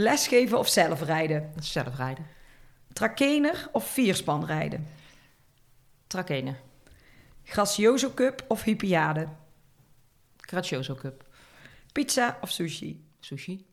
Lesgeven of zelf rijden? Zelf rijden. Trakener of vierspan rijden? Trakene. Gracioso Cup of Hypiade? Gracioso Cup. Pizza of sushi? Sushi.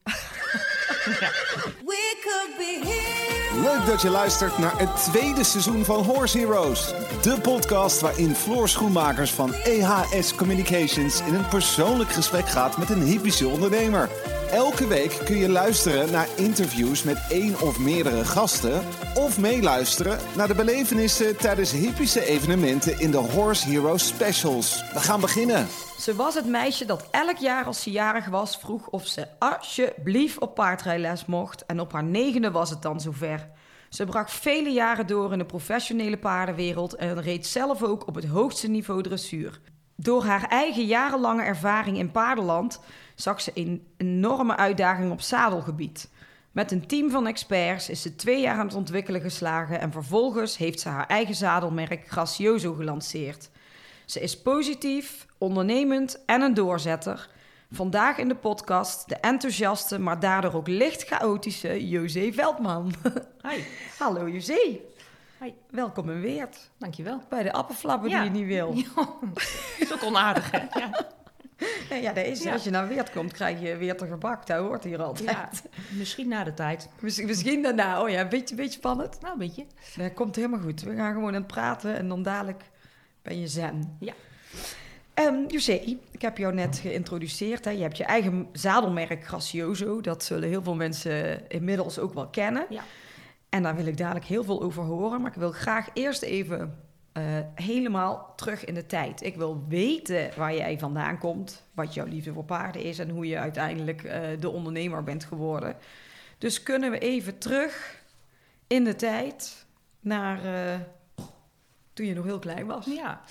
We could be here. Leuk dat je luistert naar het tweede seizoen van Horse Heroes. De podcast waarin Floor Schoenmakers van EHS Communications in een persoonlijk gesprek gaat met een hypische ondernemer. Elke week kun je luisteren naar interviews met één of meerdere gasten. Of meeluisteren naar de belevenissen tijdens hypische evenementen in de Horse Heroes Specials. We gaan beginnen. Ze was het meisje dat elk jaar als ze jarig was vroeg of ze alsjeblieft op paardrijles mocht. En op haar negende was het dan zover. Ze bracht vele jaren door in de professionele paardenwereld en reed zelf ook op het hoogste niveau dressuur. Door haar eigen jarenlange ervaring in paardenland zag ze een enorme uitdaging op zadelgebied. Met een team van experts is ze twee jaar aan het ontwikkelen geslagen en vervolgens heeft ze haar eigen zadelmerk Gracioso gelanceerd. Ze is positief, ondernemend en een doorzetter. Vandaag in de podcast de enthousiaste, maar daardoor ook licht chaotische José Veldman. Hi. Hallo José. Hi. Welkom in Weert. Dankjewel. Bij de appelflapper Ja. die je niet wil. Ja, is ook onaardig, hè? Ja. Ja, ja, dat is, Ja. als je naar Weert komt, krijg je Weerter gebak. Dat hoort hier altijd. ja. Misschien na de tijd. Misschien, misschien daarna. Oh ja, een beetje, beetje spannend. Nou, een beetje. Dat komt helemaal goed. We gaan gewoon aan het praten en dan dadelijk ben je zen. Ja. José, ik heb jou net geïntroduceerd. Hè. Je hebt je eigen zadelmerk Gracioso. Dat zullen heel veel mensen inmiddels ook wel kennen. Ja. En daar wil ik dadelijk heel veel over horen. Maar ik wil graag eerst even eh, helemaal terug in de tijd. Ik wil weten waar jij vandaan komt. Wat jouw liefde voor paarden is. En hoe je uiteindelijk eh, de ondernemer bent geworden. Dus kunnen we even terug in de tijd naar eh, toen je nog heel klein was. Ja.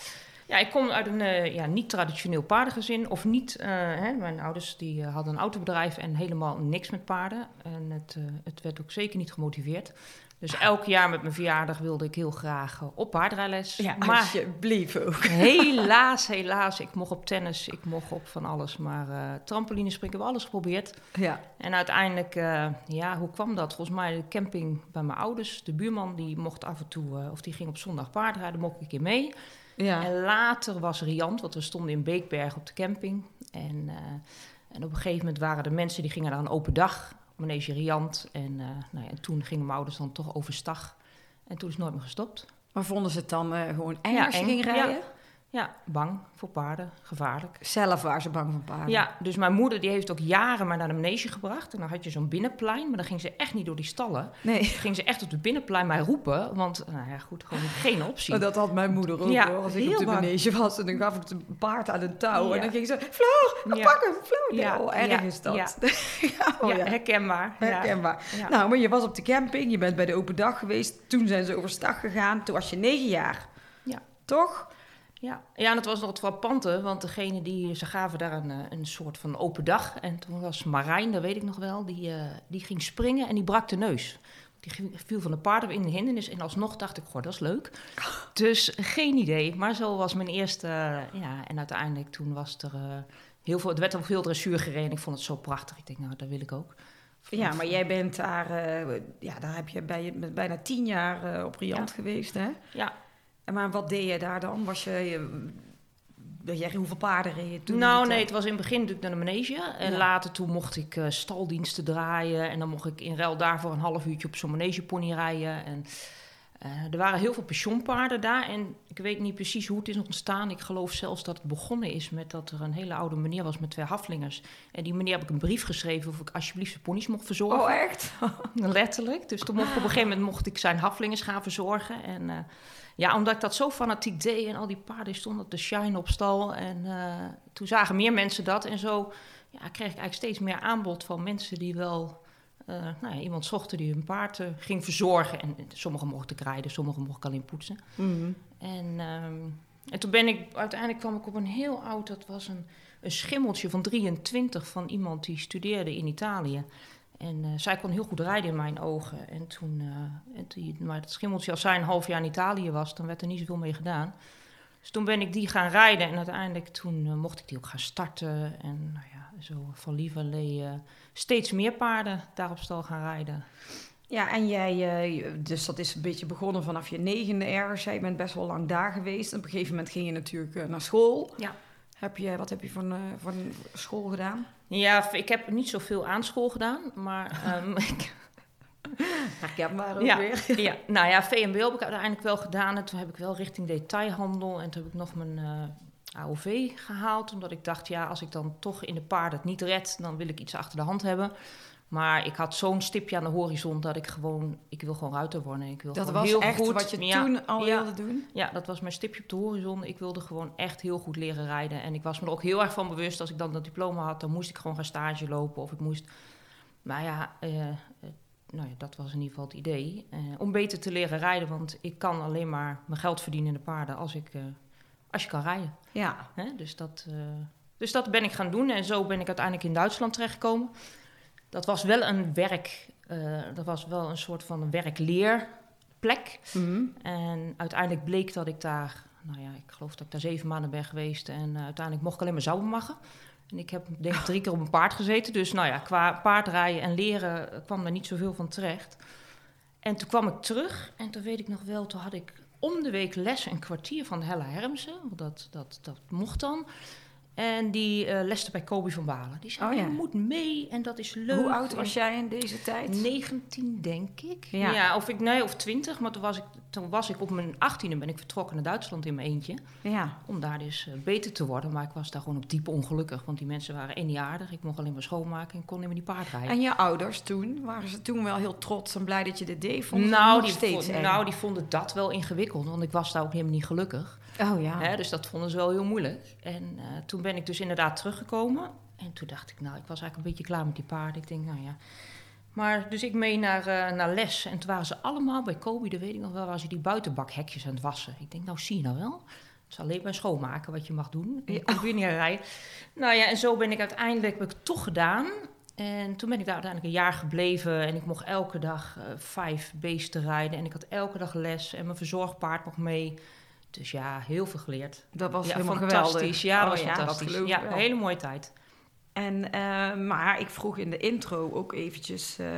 Ja, ik kom uit een ja, niet-traditioneel paardengezin. Of niet, hè, mijn ouders die, hadden een autobedrijf en helemaal niks met paarden. En het, het werd ook zeker niet gemotiveerd. Dus elk jaar met mijn verjaardag wilde ik heel graag eh, op paardrijles. Ja, maar alsjeblieft ook. helaas, helaas, ik mocht op tennis, ik mocht op van alles. Maar eh trampoline springen, we hebben alles geprobeerd. Ja. En uiteindelijk, eh, ja, hoe kwam dat? Volgens mij de camping bij mijn ouders. De buurman die mocht af en toe, of die ging op zondag paardrijden, mocht ik een keer mee. Ja. En later was Riant, want we stonden in Beekberg op de camping. En, en op een gegeven moment waren er mensen die gingen naar een open dag, manege Riant. En, eh, nou ja, en toen gingen mijn ouders dan toch overstag. En toen is het nooit meer gestopt. Maar vonden ze het dan eh, gewoon eng Ja, als je eng. ging rijden? Ja. Ja, bang voor paarden, gevaarlijk. Zelf waren ze bang voor paarden. Ja, dus mijn moeder die heeft ook jaren maar naar de manege gebracht. En dan had je zo'n binnenplein, maar dan ging ze echt niet door die stallen. Nee, Dan ging ze echt op de binnenplein mij roepen, want nou ja, goed, gewoon geen optie. Oh, dat had mijn moeder ook Ja, hoor. Als ik op de bang. manege was en dan gaf ik het paard aan een touw. En dan ging ze, Floor, Ja. pak hem, Floor. Ja, Oh, erg is dat. ja. Oh, ja, herkenbaar. Herkenbaar. Nou, maar je was op de camping, je bent bij de open dag geweest. Toen zijn ze overstag gegaan. Toen was je negen jaar. Ja. Toch? Ja. ja, en het was nog het frappante, want degene die, ze gaven daar een, eh, een soort van open dag. En toen was Marijn, dat weet ik nog wel, die, eh, die ging springen en die brak de neus. Die viel van de paarden in de hindernis en alsnog dacht ik, goh, dat is leuk. Dus geen idee, maar zo was mijn eerste, eh, ja, en uiteindelijk toen was er heel veel, er werd al veel dressuur gereden. Ik vond het zo prachtig, ik denk, nou, dat wil ik ook. Ja, maar jij bent daar, ja, daar heb je bij, bijna tien jaar op Riant Ja. geweest, hè? Ja, En maar wat deed je daar dan? Was je, je weet jij hoeveel paarden reed je toen? Nou, nee, het was in het begin natuurlijk naar de manege. En Ja. later toen mocht ik eh, staldiensten draaien. En dan mocht ik in ruil daarvoor een half uurtje op zo'n manegepony rijden. En eh, er waren heel veel pensioenpaarden daar. En ik weet niet precies hoe het is ontstaan. Ik geloof zelfs dat het begonnen is met dat er een hele oude meneer was met twee haflingers. En die meneer heb ik een brief geschreven of ik alsjeblieft zijn ponies mocht verzorgen. Oh, echt? Letterlijk. Dus toen mocht ik op een gegeven moment mocht ik zijn haflingers gaan verzorgen. En eh, ja, omdat ik dat zo fanatiek deed en al die paarden stonden op de shine op stal. En eh, toen zagen meer mensen dat. En zo ja, kreeg ik eigenlijk steeds meer aanbod van mensen die wel... eh, nou ja, iemand zochten die hun paard eh, ging verzorgen. En sommigen mochten ik rijden, sommigen mocht ik alleen poetsen. Mhm. En, ehm, en toen ben ik, uiteindelijk kwam ik op een heel oud, dat was een, een schimmeltje van 23 van iemand die studeerde in Italië. En eh, zij kon heel goed rijden in mijn ogen. En toen, eh, en die, maar dat schimmeltje, als zij een half jaar in Italië was, dan werd er niet zoveel mee gedaan. Dus toen ben ik die gaan rijden en uiteindelijk toen eh, mocht ik die ook gaan starten. En nou ja, zo van lieverlee steeds meer paarden daar op stal gaan rijden. Ja, en jij, dus dat is een beetje begonnen vanaf je negende ergens. Jij bent best wel lang daar geweest. En op een gegeven moment ging je natuurlijk naar school. Ja. Heb je, wat heb je van, eh, van school gedaan? Ja, ik heb niet zoveel aan school gedaan, maar ehm, ik, Herkenbaar ook ja, weer. ja, nou ja, VMBO heb ik uiteindelijk wel gedaan. En toen heb ik wel richting detailhandel. En toen heb ik nog mijn eh, AOV gehaald. Omdat ik dacht, ja, als ik dan toch in de paarden het niet red, dan wil ik iets achter de hand hebben. Maar ik had zo'n stipje aan de horizon dat ik gewoon, ik wil gewoon ruiter worden. Ik wil Dat was heel echt goed. wat je Ja, toen al ja. wilde doen? Ja, dat was mijn stipje op de horizon. Ik wilde gewoon echt heel goed leren rijden. En ik was me er ook heel erg van bewust. Als ik dan dat diploma had, dan moest ik gewoon gaan stage lopen. Of ik moest... Maar ja, eh, eh, nou ja dat was in ieder geval het idee. Eh, om beter te leren rijden. Want ik kan alleen maar mijn geld verdienen in de paarden als, ik, eh, als je kan rijden. Ja. Hè? Dus, dat, eh, dus dat ben ik gaan doen. En zo ben ik uiteindelijk in Duitsland terechtgekomen. Dat was wel een werk... eh, dat was wel een soort van werkleerplek. Mhm. En uiteindelijk bleek dat ik daar, nou ja, ik geloof dat ik daar zeven maanden ben geweest. En eh, uiteindelijk mocht ik alleen maar zaubermaggen. En ik heb denk ik drie keer op een paard gezeten. Dus nou ja, qua paardrijden en leren eh, kwam er niet zoveel van terecht. En toen kwam ik terug en toen weet ik nog wel, toen had ik om de week les een kwartier van Hella Hermsen. Want dat, dat, dat mocht dan. En die eh leste bij Kobi van Balen. Die zei, Oh ja. je moet mee en dat is leuk. Hoe oud was jij in deze tijd? 19, denk ik. Ja. Ja, of ik nee, of 20. Maar toen was ik, toen was ik op mijn 18e ben ik vertrokken naar Duitsland in mijn eentje. Ja. Om daar dus eh, beter te worden. Maar ik was daar gewoon op diep ongelukkig. Want die mensen waren één niet aardig. Ik mocht alleen maar schoonmaken en kon niet meer die paard rijden. En je ouders toen? Waren ze toen wel heel trots en blij dat je dit deed? Vonden nou, die steeds vo- eng? nou, die vonden dat wel ingewikkeld. Want ik was daar ook helemaal niet gelukkig. Oh ja. Dus dat vonden ze wel heel moeilijk. En eh, toen ben ik dus inderdaad teruggekomen. En toen dacht ik, nou, ik was eigenlijk een beetje klaar met die paarden. Ik denk, nou ja. Maar dus ik mee naar, eh, naar les. En toen waren ze allemaal bij Kobe, dat weet ik nog wel, waren ze die buitenbakhekjes aan het wassen. Ik denk, nou zie je nou wel. Het is alleen maar schoonmaken wat je mag doen. Je komt weer niet rijden. Nou ja, en zo ben ik uiteindelijk heb ik het toch gedaan. En toen ben ik daar uiteindelijk een jaar gebleven. En ik mocht elke dag eh, vijf beesten rijden. En ik had elke dag les. En mijn verzorgpaard nog mee. Dus ja, heel veel geleerd. Dat was ja, helemaal fantastisch. geweldig. Ja, dat Oh was ja, fantastisch. ja, een hele mooie tijd. En, eh, maar ik vroeg in de intro ook eventjes eh,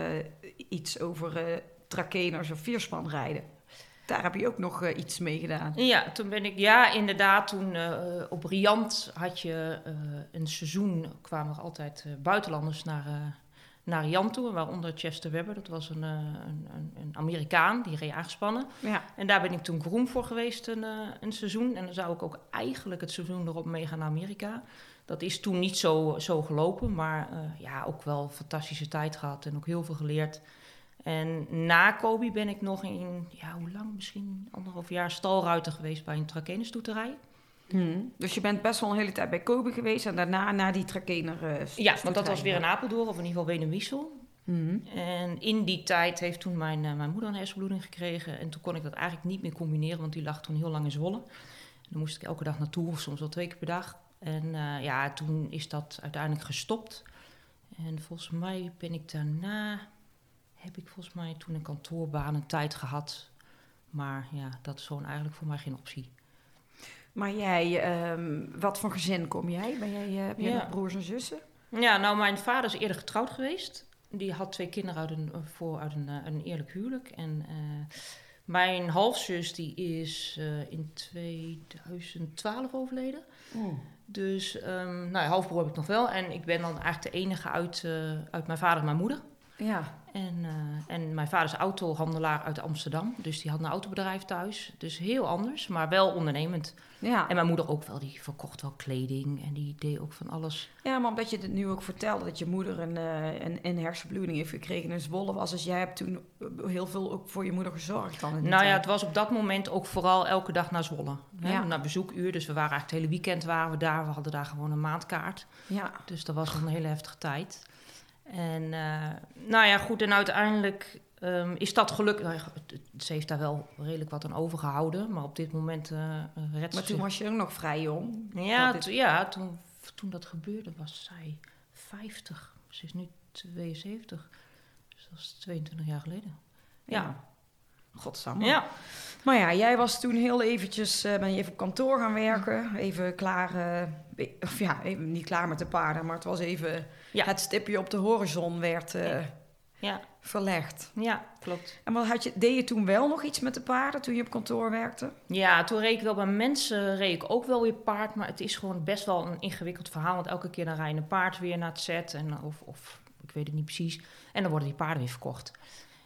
iets over eh trakeners of vierspan rijden. Daar heb je ook nog iets mee gedaan. Ja, toen ben ik, ja, inderdaad, toen op Riant had je een seizoen, kwamen er altijd buitenlanders naar, naar Riant toe, waaronder Chester Webber, dat was een, eh, een, een, een Amerikaan, die reed aangespannen. Ja. En daar ben ik toen groen voor geweest een, eh, een seizoen. En dan zou ik ook eigenlijk het seizoen erop meegaan naar Amerika. Dat is toen niet zo, zo gelopen, maar eh, ja, ook wel een fantastische tijd gehad en ook heel veel geleerd. En na Kobe ben ik nog in, ja, hoe lang? Misschien anderhalf jaar stalruiter geweest bij een trakenerstoeterij. Hmm. Dus je bent best wel een hele tijd bij Kobe geweest en daarna naar die trakener. eh, Ja, want dat was weer in Apeldoorn, of in ieder geval Wenen-Wiesel. Hmm. En in die tijd heeft toen mijn, eh, mijn moeder een hersenbloeding gekregen. En toen kon ik dat eigenlijk niet meer combineren, want die lag toen heel lang in Zwolle. En dan moest ik elke dag naartoe, of soms wel twee keer per dag. En eh, ja, toen is dat uiteindelijk gestopt. En volgens mij ben ik daarna, heb ik volgens mij toen een kantoorbaan een tijd gehad. Maar ja, dat is gewoon eigenlijk voor mij geen optie. Maar jij, ehm, wat voor gezin kom jij? Ben jij eh, heb jij Ja. nog broers en zussen? Ja, nou, mijn vader is eerder getrouwd geweest. Die had twee kinderen uit een, voor, uit een, eh, een eerlijk huwelijk. En eh, mijn halfzus die is eh, in 2012 overleden. Dus, ehm nou, ja, halfbroer heb ik nog wel. En ik ben dan eigenlijk de enige uit, eh, uit mijn vader en mijn moeder. Ja. En, eh, en mijn vader is autohandelaar uit Amsterdam. Dus die had een autobedrijf thuis. Dus heel anders, maar wel ondernemend. Ja. En mijn moeder ook wel. Die verkocht wel kleding. En die deed ook van alles. ja, maar omdat je het nu ook vertelde dat je moeder een, eh, een, een hersenbloeding heeft gekregen in Zwolle was. Dus jij hebt toen heel veel ook voor je moeder gezorgd dan Nou ja, het was op dat moment ook vooral elke dag naar Zwolle. Hè? Ja. Naar bezoekuur. Dus we waren eigenlijk het hele weekend waren we daar. We hadden daar gewoon een maandkaart. Ja. Dus dat was een hele heftige tijd. En eh, nou ja, goed. En uiteindelijk ehm, is dat gelukt. Nou, ja, ze heeft daar wel redelijk wat aan overgehouden. Maar op dit moment eh redt Maar toen was je ook nog vrij jong. Ja, ja toen, toen dat gebeurde was zij 50. Ze is nu 72. Dus dat is 22 jaar geleden. Ja. Godsamme. Ja. Maar ja, jij was toen heel eventjes, eh, ben je even op kantoor gaan werken. Even klaar, of ja, even niet klaar met de paarden, maar het was even Ja. het stipje op de horizon werd eh, Ja, verlegd. ja, klopt. En wat had je, deed je toen wel nog iets met de paarden toen je op kantoor werkte? Ja, toen reed ik wel bij mensen reed ik ook wel weer paard. Maar het is gewoon best wel een ingewikkeld verhaal. Want elke keer dan rij je een paard weer naar het set. En, of, of ik weet het niet precies. En dan worden die paarden weer verkocht.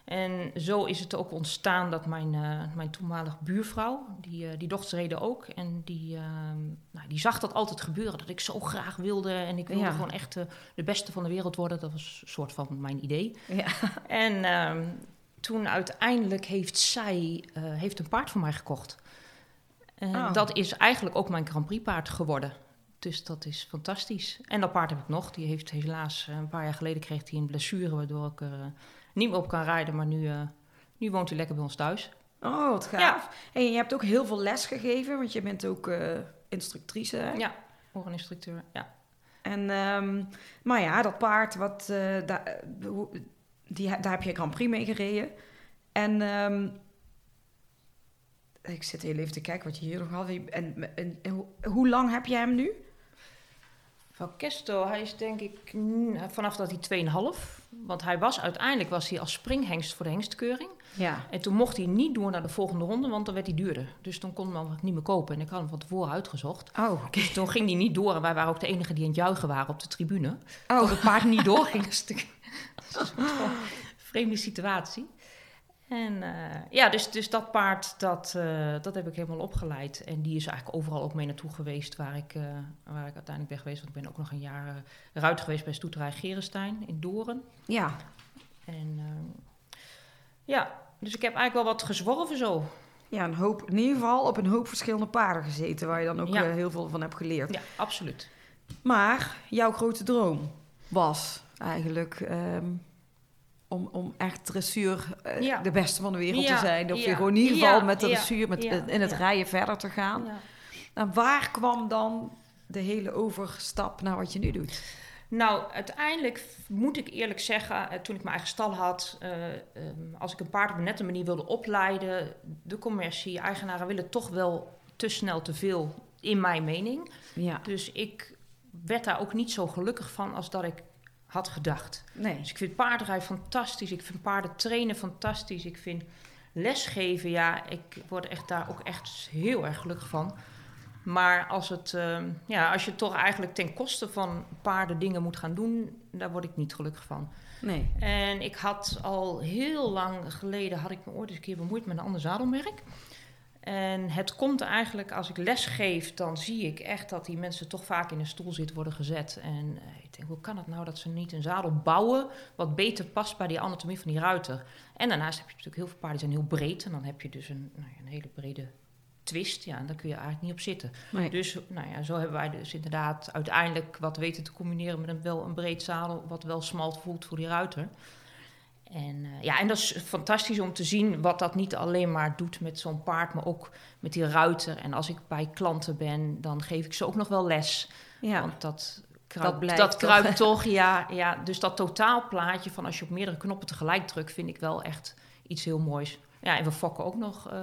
En zo is het ook ontstaan dat mijn, eh, mijn toenmalige buurvrouw, die, eh, die dochters reden ook. En die, ehm, nou, die zag dat altijd gebeuren. Dat ik zo graag wilde. En ik wilde Ja. gewoon echt eh, de beste van de wereld worden. Dat was een soort van mijn idee. Ja. En ehm, toen uiteindelijk heeft zij heeft een paard voor mij gekocht. En Oh. dat is eigenlijk ook mijn Grand Prix paard geworden. Dus dat is fantastisch. En dat paard heb ik nog. Die heeft helaas een paar jaar geleden kreeg hij een blessure... waardoor ik niet meer op kan rijden. Maar nu, eh, nu woont hij lekker bij ons thuis. Oh, wat gaaf. En je hebt ook heel veel les gegeven, want je bent ook eh, instructrice. hè? Ja, oreninstructeur. Ja. En, ehm, maar ja, dat paard, wat, daar, hoe- die, daar heb je Grand Prix mee gereden. En ehm, ik zit heel even te kijken wat je hier nog had. En, en, en hoe, hoe lang heb je hem nu? Van Kesto, hij is denk ik mm, vanaf dat hij 2,5. Want hij was uiteindelijk was hij als springhengst voor de hengstkeuring. Ja. En toen mocht hij niet door naar de volgende ronde, want dan werd hij duurder. Dus toen kon hem niet meer kopen. En ik had hem van tevoren uitgezocht. Oh, Dus toen ging hij niet door. En wij waren ook de enigen die aan het juichen waren op de tribune. Oh. Dat het paard niet doorging. Een van vreemde situatie. En eh, ja, dus, dus dat paard, dat, eh, dat heb ik helemaal opgeleid. En die is eigenlijk overal ook mee naartoe geweest waar ik, eh, waar ik uiteindelijk ben geweest. Want ik ben ook nog een jaar ruiter geweest bij Stoeterij Gerenstein in Doren. ja. En ja, dus ik heb eigenlijk wel wat gezworven zo. Ja, een hoop, in ieder geval op een hoop verschillende paarden gezeten, waar je dan ook Ja. heel veel van hebt geleerd. Ja, absoluut. Maar jouw grote droom was eigenlijk ehm, om, om echt dressuur eh, Ja. de beste van de wereld Ja, te zijn. Of ja, je gewoon in ieder geval met de dressuur, met, in het rijden verder te gaan. Ja. En waar kwam dan de hele overstap naar wat je nu doet? Nou, uiteindelijk moet ik eerlijk zeggen, eh, toen ik mijn eigen stal had, eh, ehm, als ik een paard op een nette manier wilde opleiden, de commercie, eigenaren willen toch wel te snel te veel, in mijn mening. Ja, Dus ik werd daar ook niet zo gelukkig van als dat ik had gedacht. nee. Dus ik vind paardenrijden fantastisch, ik vind paarden trainen fantastisch, ik vind lesgeven, ja, ik word echt daar ook echt heel erg gelukkig van. Maar als, het, ehm, ja, als je toch eigenlijk ten koste van paarden dingen moet gaan doen, daar word ik niet gelukkig van. Nee. En ik had al heel lang geleden, had ik me ooit eens een keer bemoeid met een ander zadelmerk. En het komt eigenlijk, als ik les geef, dan zie ik echt dat die mensen toch vaak in een stoel zitten worden gezet. En eh, ik denk, hoe kan het nou dat ze niet een zadel bouwen wat beter past bij die anatomie van die ruiter? En daarnaast heb je natuurlijk heel veel paarden die zijn heel breed. En dan heb je dus een, nou ja, een hele brede twist. Ja, en daar kun je eigenlijk niet op zitten. nee. Dus nou ja, zo hebben wij dus inderdaad uiteindelijk wat weten te combineren met een, wel een breed zadel, wat wel smalt voelt voor die ruiter. En, eh, ja, en dat is fantastisch om te zien wat dat niet alleen maar doet met zo'n paard, maar ook met die ruiter. En als ik bij klanten ben, dan geef ik ze ook nog wel les. ja. Want dat kruipt, Dat kruipt toch. Ja, ja, dus dat totaalplaatje van als je op meerdere knoppen tegelijk drukt, vind ik wel echt iets heel moois. Ja, en we fokken ook nog eh,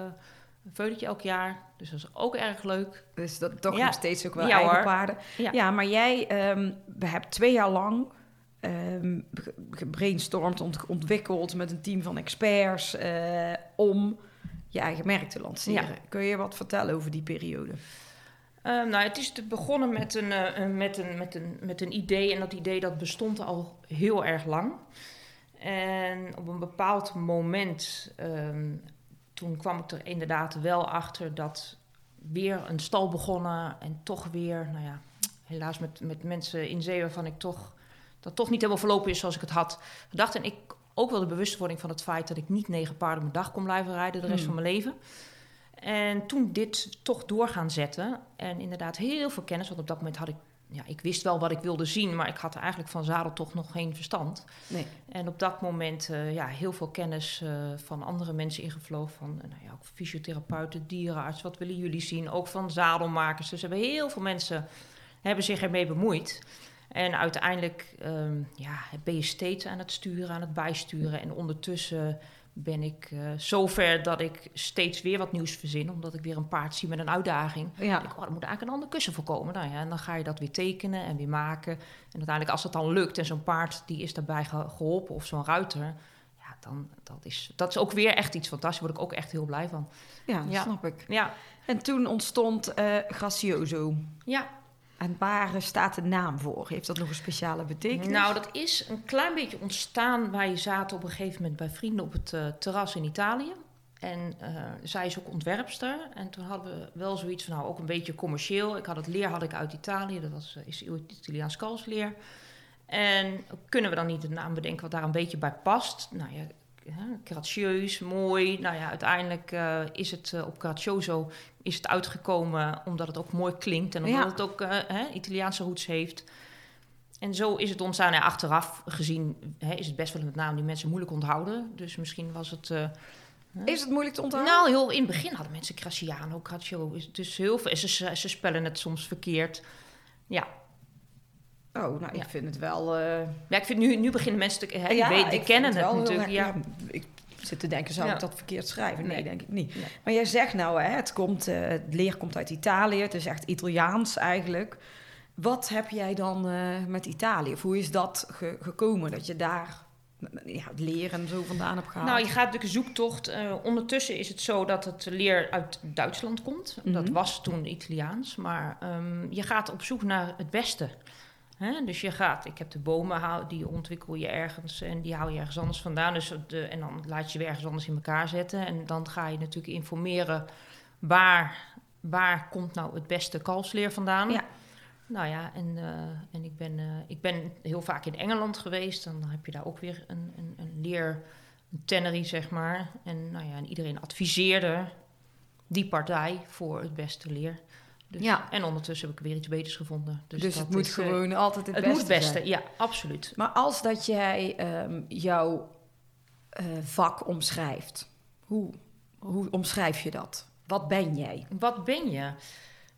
een veulentje elk jaar. Dus dat is ook erg leuk. Dus dat toch Ja. nog steeds ook wel Ja, eigen hoor. paarden. Ja. Ja, maar jij ehm, we hebt twee jaar lang ehm, ge- gebrainstormd, ont- ontwikkeld met een team van experts eh, om je eigen merk te lanceren. Ja. Kun je wat vertellen over die periode? Eh, nou, het is begonnen met een, eh, een- met, een, met, een, met een idee. En dat idee dat bestond al heel erg lang. En op een bepaald moment, ehm, toen kwam ik er inderdaad wel achter dat weer een stal begonnen. En toch weer, nou ja, helaas met, met mensen in zee waarvan ik toch, dat toch niet helemaal verlopen is zoals ik het had gedacht. En ik ook wel de bewustwording van het feit dat ik niet negen paarden per dag kon blijven rijden de rest Hmm. van mijn leven. En toen dit toch door gaan zetten. En inderdaad heel veel kennis. Want op dat moment had ik... Ja, ik wist wel wat ik wilde zien. Maar ik had er eigenlijk van zadel toch nog geen verstand. Nee. En op dat moment eh, ja, heel veel kennis eh, van andere mensen ingevlogen. Van eh, nou ja, ook fysiotherapeuten, dierenarts. Wat willen jullie zien? Ook van zadelmakers. Dus er hebben heel veel mensen hebben zich ermee bemoeid. En uiteindelijk ehm, ja, ben je steeds aan het sturen, aan het bijsturen. En ondertussen ben ik eh, zover dat ik steeds weer wat nieuws verzin. Omdat ik weer een paard zie met een uitdaging. Ja. Ik oh, er moet eigenlijk een ander kussen voor komen. Nou ja, en dan ga je dat weer tekenen en weer maken. En uiteindelijk als het dan lukt en zo'n paard die is daarbij ge- geholpen of zo'n ruiter... Ja, dan dat is, dat is ook weer echt iets fantastisch. Daar word ik ook echt heel blij van. Ja, dat Ja. snap ik. Ja, En toen ontstond eh Gracioso. ja. En waar staat de naam voor? Heeft dat nog een speciale betekenis? Nou, dat is een klein beetje ontstaan. Wij zaten op een gegeven moment bij vrienden op het eh, terras in Italië. En eh, zij is ook ontwerpster. En toen hadden we wel zoiets van, nou, ook een beetje commercieel. Ik had het leer had ik uit Italië. Dat was, eh, is Italiaans kalfsleer. En kunnen we dan niet een naam bedenken wat daar een beetje bij past? Nou ja, gratieus, mooi. Nou ja, uiteindelijk eh, is het eh, op Grazioso is het uitgekomen omdat het ook mooi klinkt. En omdat Ja. het ook eh, hè, Italiaanse roots heeft. En zo is het ontstaan. En achteraf gezien hè, is het best wel een naam die mensen moeilijk onthouden. Dus misschien was het... Is het moeilijk te onthouden? nou, heel, in het begin hadden mensen Graciano, Dus heel veel. Ze, ze spellen het soms verkeerd. Ja, Oh, nou, Ja. ik vind het wel... eh, ja ik vind nu, nu beginnen mensen te hè, ja, ik die kennen het natuurlijk. Ja. ik zit te denken, zou ik dat verkeerd schrijven? Nee, Nee. denk ik niet. Nee. Maar jij zegt nou, hè, het, komt, eh, het leer komt uit Italië. Het is echt Italiaans eigenlijk. Wat heb jij dan eh, met Italië? Of hoe is dat ge- gekomen? Dat je daar ja, het leer en zo vandaan hebt gehaald? Nou, je gaat natuurlijk een zoektocht. Ondertussen is het zo dat het leer uit Duitsland komt. Dat Mhm. was toen Italiaans. Maar ehm, je gaat op zoek naar het beste. Hè? Dus je gaat, ik heb de bomen, hou- die ontwikkel je ergens en die hou je ergens anders vandaan. Dus de, en dan laat je weer ergens anders in elkaar zetten. En dan ga je natuurlijk informeren waar, waar komt nou het beste kalfsleer vandaan. Ja. Nou ja, en, eh, en ik, ben, eh, ik ben heel vaak in Engeland geweest. Dan heb je daar ook weer een, een, een leer, een tannery, zeg maar. En, nou ja, en iedereen adviseerde die partij voor het beste leer. Dus, Ja. En ondertussen heb ik weer iets beters gevonden. Dus, Dus, het moet is, eh, gewoon altijd het, het beste moet het beste, zijn. ja, absoluut. Maar als dat jij ehm, jouw eh, vak omschrijft, hoe, hoe omschrijf je dat? Wat ben jij? Wat ben je?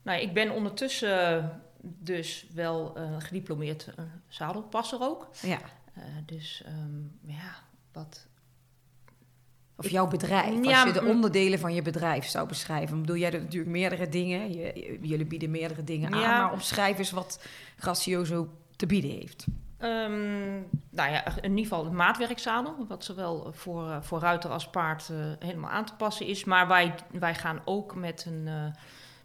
Nou, ik ben ondertussen dus wel eh, gediplomeerd zadelpasser ook. Ja. Dus ehm, ja, wat, Of jouw bedrijf, als je de mm. onderdelen van je bedrijf zou beschrijven. Ik bedoel, jij doet natuurlijk meerdere dingen. Je, jullie bieden meerdere dingen aan. Maar omschrijf eens wat Gracioso te bieden heeft. Ehm, nou ja, in ieder geval het maatwerkzadel, wat zowel voor, eh, voor ruiter als paard eh, helemaal aan te passen is. Maar wij, wij gaan ook met een, eh,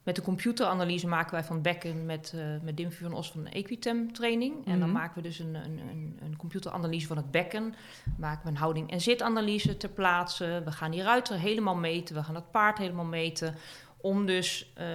met de computeranalyse maken wij van bekken met, eh met Dim van Os van Equitem training. En dan Mhm. maken we dus een, een, een, een computeranalyse van het bekken. Maken we een houding- en zitanalyse ter plaatse. We gaan die ruiter helemaal meten, we gaan het paard helemaal meten. Om dus, eh,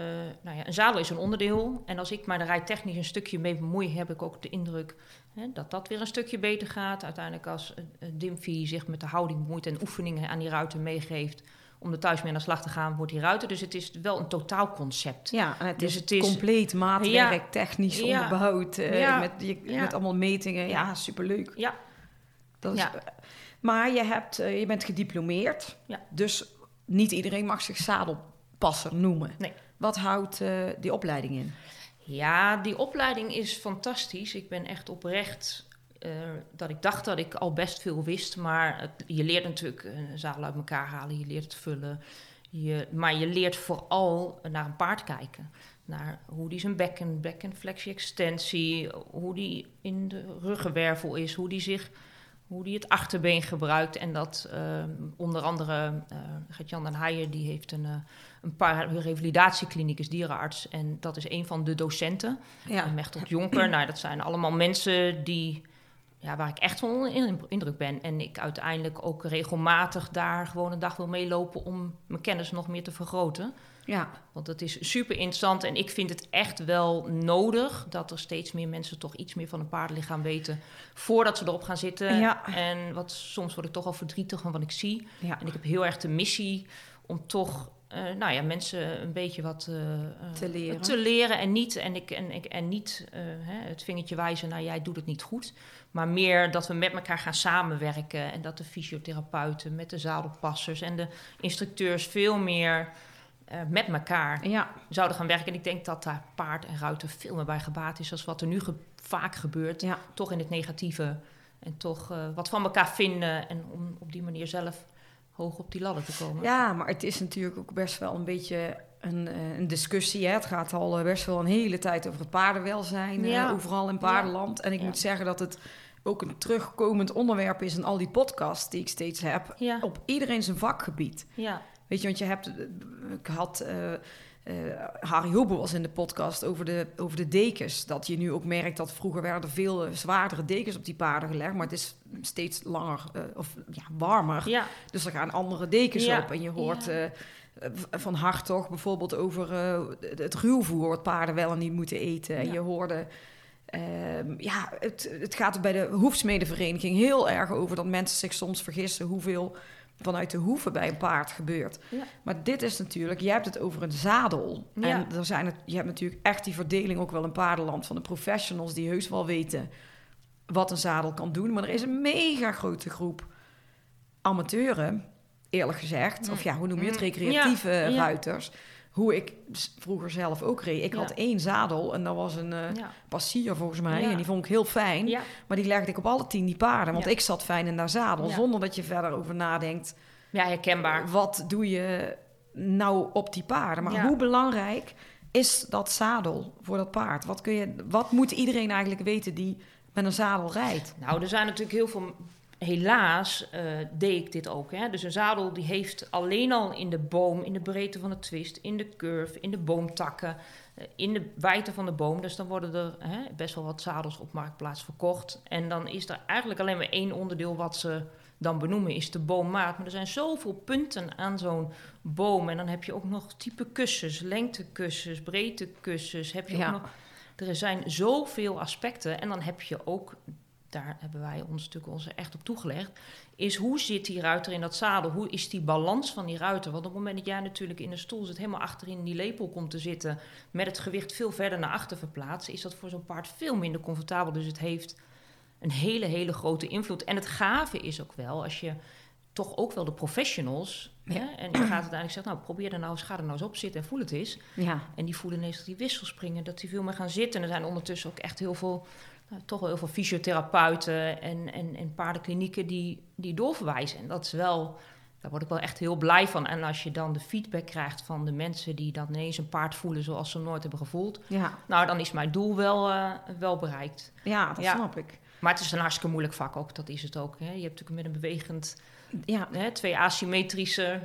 nou ja, een zadel is een onderdeel. En als ik mij er rijtechnisch een stukje mee bemoei, heb ik ook de indruk hè, dat dat weer een stukje beter gaat. Uiteindelijk als uh, Dimfy zich met de houding bemoeit en oefeningen aan die ruiter meegeeft om er thuis mee aan de slag te gaan, wordt die ruiter. Dus het is wel een totaalconcept. Ja, en het Dus is het is- compleet maatwerk, technisch Ja. onderbouwd. eh, Ja. Met, je, met allemaal metingen. Ja, superleuk. Ja. Dat is. Maar je, hebt, eh, je bent gediplomeerd. Ja. Dus niet iedereen mag zich zadelpasser noemen. Nee. Wat houdt eh, die opleiding in? Ja, die opleiding is fantastisch. Ik ben echt oprecht eh, dat ik dacht dat ik al best veel wist. Maar het- je leert natuurlijk een zadel uit elkaar halen, je leert het vullen. Je, maar je leert vooral naar een paard kijken. Naar hoe die zijn bekken, bekkenflexie, extensie, hoe die in de ruggenwervel is, hoe die zich hoe die het achterbeen gebruikt. En dat eh, onder andere eh Gert-Jan den Heijer, die heeft een, eh, een paar revalidatiekliniek, is dierenarts. En dat is een van de docenten. Ja. En Mechtel Jonker, nou, dat zijn allemaal mensen die, ja, waar ik echt van in- indruk ben. En ik uiteindelijk ook regelmatig daar gewoon een dag wil meelopen om mijn kennis nog meer te vergroten. ja. Want het is super interessant en ik vind het echt wel nodig dat er steeds meer mensen toch iets meer van een paardenlichaam weten voordat ze erop gaan zitten. Ja. En wat soms word ik toch al verdrietig van wat ik zie. ja. En ik heb heel erg de missie om toch, eh, nou ja, mensen een beetje wat eh, eh, Te leren. te leren en niet en ik en ik en niet hè, het vingertje wijzen naar jij doet het niet goed, maar meer dat we met elkaar gaan samenwerken en dat de fysiotherapeuten met de zadelpassers en de instructeurs veel meer eh, met elkaar Ja, zouden gaan werken. En ik denk dat daar paard en ruiter veel meer bij gebaat is... als wat er nu ge- vaak gebeurt. ja. Toch in het negatieve. En toch eh, wat van elkaar vinden. En om op die manier zelf hoog op die ladder te komen. ja, maar het is natuurlijk ook best wel een beetje een, eh, een discussie. Hè? Het gaat al best wel een hele tijd over het paardenwelzijn. overal in paardenland. En ik moet zeggen dat het ook een terugkomend onderwerp is... in al die podcasts die ik steeds heb... Ja, op iedereen zijn vakgebied. ja, Weet je, want je hebt... Ik had... eh, eh, Harry Hoebe was in de podcast over de, over de dekens. Dat je nu ook merkt dat vroeger werden er veel eh, zwaardere dekens op die paarden gelegd. Maar het is steeds langer of ja, warmer. ja, Dus er gaan andere dekens Ja. op. En je hoort van Hartog bijvoorbeeld over het ruwvoer... wat paarden wel en niet moeten eten. En je hoorde... ehm, ja, het, het gaat bij de hoefsmedenvereniging heel erg over... dat mensen zich soms vergissen hoeveel vanuit de hoeven bij een paard gebeurt. Ja. Maar dit is natuurlijk... Jij hebt het over een zadel. Ja. En er zijn het, je hebt natuurlijk echt die verdeling ook wel in paardenland... van de professionals die heus wel weten wat een zadel kan doen. Maar er is een mega grote groep amateuren, eerlijk gezegd. Of ja, hoe noem je het? Mm, Recreatieve ruiters. Hoe ik vroeger zelf ook reed. Ik Ja. had één zadel en dat was een eh ja, passier volgens mij. Ja. En die vond ik heel fijn. Maar die legde ik op alle tien die paarden. Want ik zat fijn in dat zadel. Zonder dat je verder over nadenkt. ja, herkenbaar. Wat doe je nou op die paarden? Maar hoe belangrijk is dat zadel voor dat paard? Wat, kun je, wat moet iedereen eigenlijk weten die met een zadel rijdt? Nou, er zijn natuurlijk heel veel. Helaas eh, deed ik dit ook. Hè? Dus een zadel die heeft alleen al in de boom, in de breedte van de twist, in de curve, in de boomtakken, eh, in de wijdte van de boom. Dus dan worden er hè, best wel wat zadels op marktplaats verkocht. En dan is er eigenlijk alleen maar één onderdeel wat ze dan benoemen, is de boommaat. Maar er zijn zoveel punten aan zo'n boom. En dan heb je ook nog type kussens, lengtekussens, breedtekussens. Heb je Ja. ook nog er zijn zoveel aspecten. En dan heb je ook, daar hebben wij ons natuurlijk ons echt op toegelegd, is hoe zit die ruiter in dat zadel? Hoe is die balans van die ruiter? Want op het moment dat jij natuurlijk in de stoel zit, helemaal achterin die lepel komt te zitten, met het gewicht veel verder naar achter verplaatst, is dat voor zo'n paard veel minder comfortabel. Dus het heeft een hele, hele grote invloed. En het gave is ook wel, als je toch ook wel de professionals, Ja. hè, en je gaat uiteindelijk zeggen, nou probeer er nou eens, ga er nou eens op zitten en voel het eens. Ja, En die voelen ineens dat die wissels springen, dat die veel meer gaan zitten. En er zijn ondertussen ook echt heel veel, nou, toch wel heel veel fysiotherapeuten en, en, en paardenklinieken die, die doorverwijzen. En dat is wel, daar word ik wel echt heel blij van. En als je dan de feedback krijgt van de mensen die dan ineens een paard voelen zoals ze nooit hebben gevoeld. ja, Nou, dan is mijn doel wel, eh, wel bereikt. ja dat Ja. snap ik. Maar het is een hartstikke moeilijk vak ook, dat is het ook. Hè. Je hebt natuurlijk met een bewegend, Ja. hè, twee asymmetrische,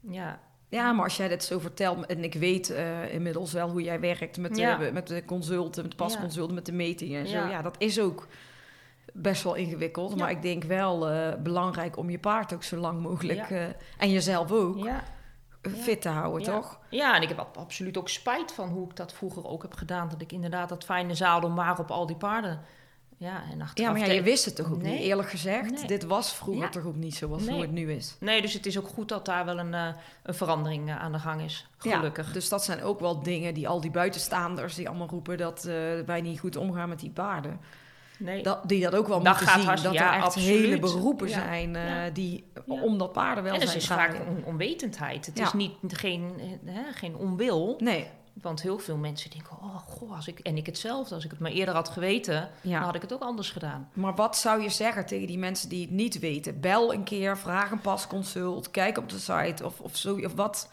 ja, ja, maar als jij dit zo vertelt... en ik weet eh, inmiddels wel hoe jij werkt met, Ja. de, met de consulten... met de pasconsulten, met de metingen en zo. Ja. Dat is ook best wel ingewikkeld. Ja. Maar ik denk wel eh, belangrijk om je paard ook zo lang mogelijk... Ja. eh, en jezelf ook ja. eh, fit te houden, toch? Ja, en ik heb ab- absoluut ook spijt van hoe ik dat vroeger ook heb gedaan. Dat ik inderdaad dat fijne zadel maar op al die paarden. Ja, en achteraf... Ja, maar ja, je wist het toch ook Nee. niet, eerlijk gezegd? Nee. Dit was vroeger Ja. toch ook niet zoals Nee. hoe het nu is? Nee, dus het is ook goed dat daar wel een, eh, een verandering eh, aan de gang is. Gelukkig. Ja, dus dat zijn ook wel dingen die al die buitenstaanders... die allemaal roepen dat eh, wij niet goed omgaan met die paarden... nee. Dat, die dat ook wel Dat moeten zien. hartst- Dat ja, er echt absoluut. hele beroepen Ja. zijn Ja. die om dat paardenwelzijn en het is vaak on- onwetendheid. Het is niet, geen, hè, geen onwil. Nee, Want heel veel mensen denken, oh goh, als ik, en ik hetzelfde. Als ik het maar eerder had geweten, dan had ik het ook anders gedaan. Maar wat zou je zeggen tegen die mensen die het niet weten? Bel een keer, vraag een pasconsult, kijk op de site of, of zo. Of wat.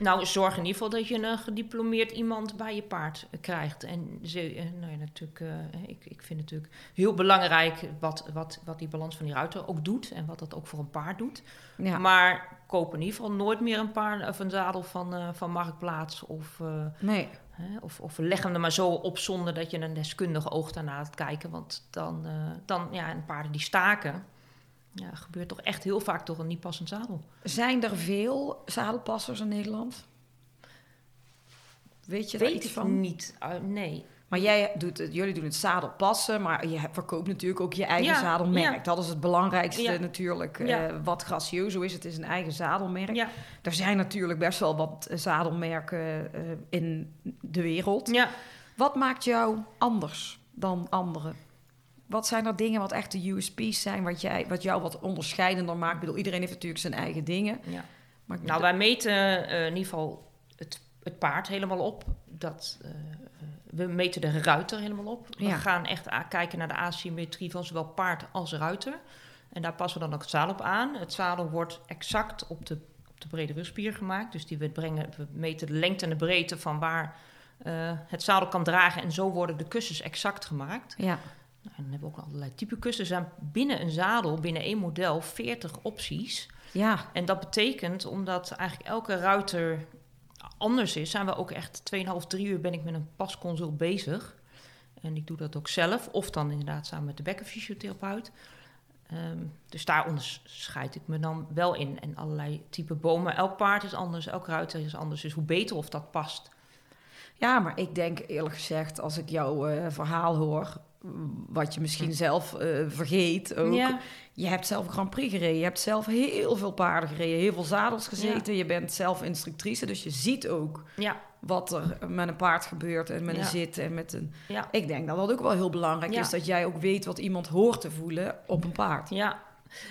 Nou, zorg in ieder geval dat je een gediplomeerd iemand bij je paard eh, krijgt. En ze, eh, nou ja, natuurlijk, eh, ik, ik vind het natuurlijk heel belangrijk wat, wat, wat die balans van die ruiter ook doet. En wat dat ook voor een paard doet. Ja. Maar koop in ieder geval nooit meer een paard of een zadel van, van Marktplaats. Of, Nee. hè, of, of leg hem er maar zo op zonder dat je een deskundige oog daarna gaat kijken. Want dan, dan ja, en paarden die staken. Ja, gebeurt toch echt heel vaak toch een niet passend zadel. Zijn er veel zadelpassers in Nederland? Weet je daar iets van? niet. Uh, nee. Maar jij doet het, jullie doen het zadelpassen, maar je verkoopt natuurlijk ook je eigen Ja, zadelmerk. ja. Dat is het belangrijkste Ja. natuurlijk. Eh, wat gracioso is, het is een eigen zadelmerk. Er zijn natuurlijk best wel wat eh, zadelmerken eh, in de wereld. Wat maakt jou anders dan anderen? Wat zijn er dingen wat echt de USP's zijn, wat, jij, wat jou wat onderscheidender maakt? Ik bedoel, iedereen heeft natuurlijk zijn eigen dingen. ja. Maar Nou, wij meten eh, in ieder geval het, het paard helemaal op. Dat, eh, eh, we meten de ruiter helemaal op. We Ja. gaan echt kijken naar de asymmetrie van zowel paard als ruiter. En daar passen we dan ook het zadel op aan. Het zadel wordt exact op de, op de brede rugspier gemaakt. Dus die we, brengen, we meten de lengte en de breedte van waar het zadel kan dragen. En zo worden de kussens exact gemaakt. ja. Nou, en dan hebben we ook allerlei type kussens. Er zijn binnen een zadel, binnen één model, 40 opties. ja, En dat betekent, omdat eigenlijk elke ruiter anders is, zijn we ook echt 2,5, 3 uur ben ik met een pasconsult bezig. En ik doe dat ook zelf, of dan inderdaad samen met de bekkenfysiotherapeut. Ehm, dus daar onderscheid ik me dan wel in. En allerlei type bomen. Elk paard is anders, elk ruiter is anders. Dus hoe beter of dat past. Ja, maar ik denk eerlijk gezegd, als ik jouw eh, verhaal hoor, wat je misschien zelf eh, vergeet ook. Ja. Je hebt zelf Grand Prix gereden, je hebt zelf heel veel paarden gereden, heel veel zadels gezeten. Je bent zelf instructrice, dus je ziet ook Ja, wat er met een paard gebeurt en met een zit en met een... Ik denk dat dat ook wel heel belangrijk is, dat jij ook weet wat iemand hoort te voelen op een paard. Ja.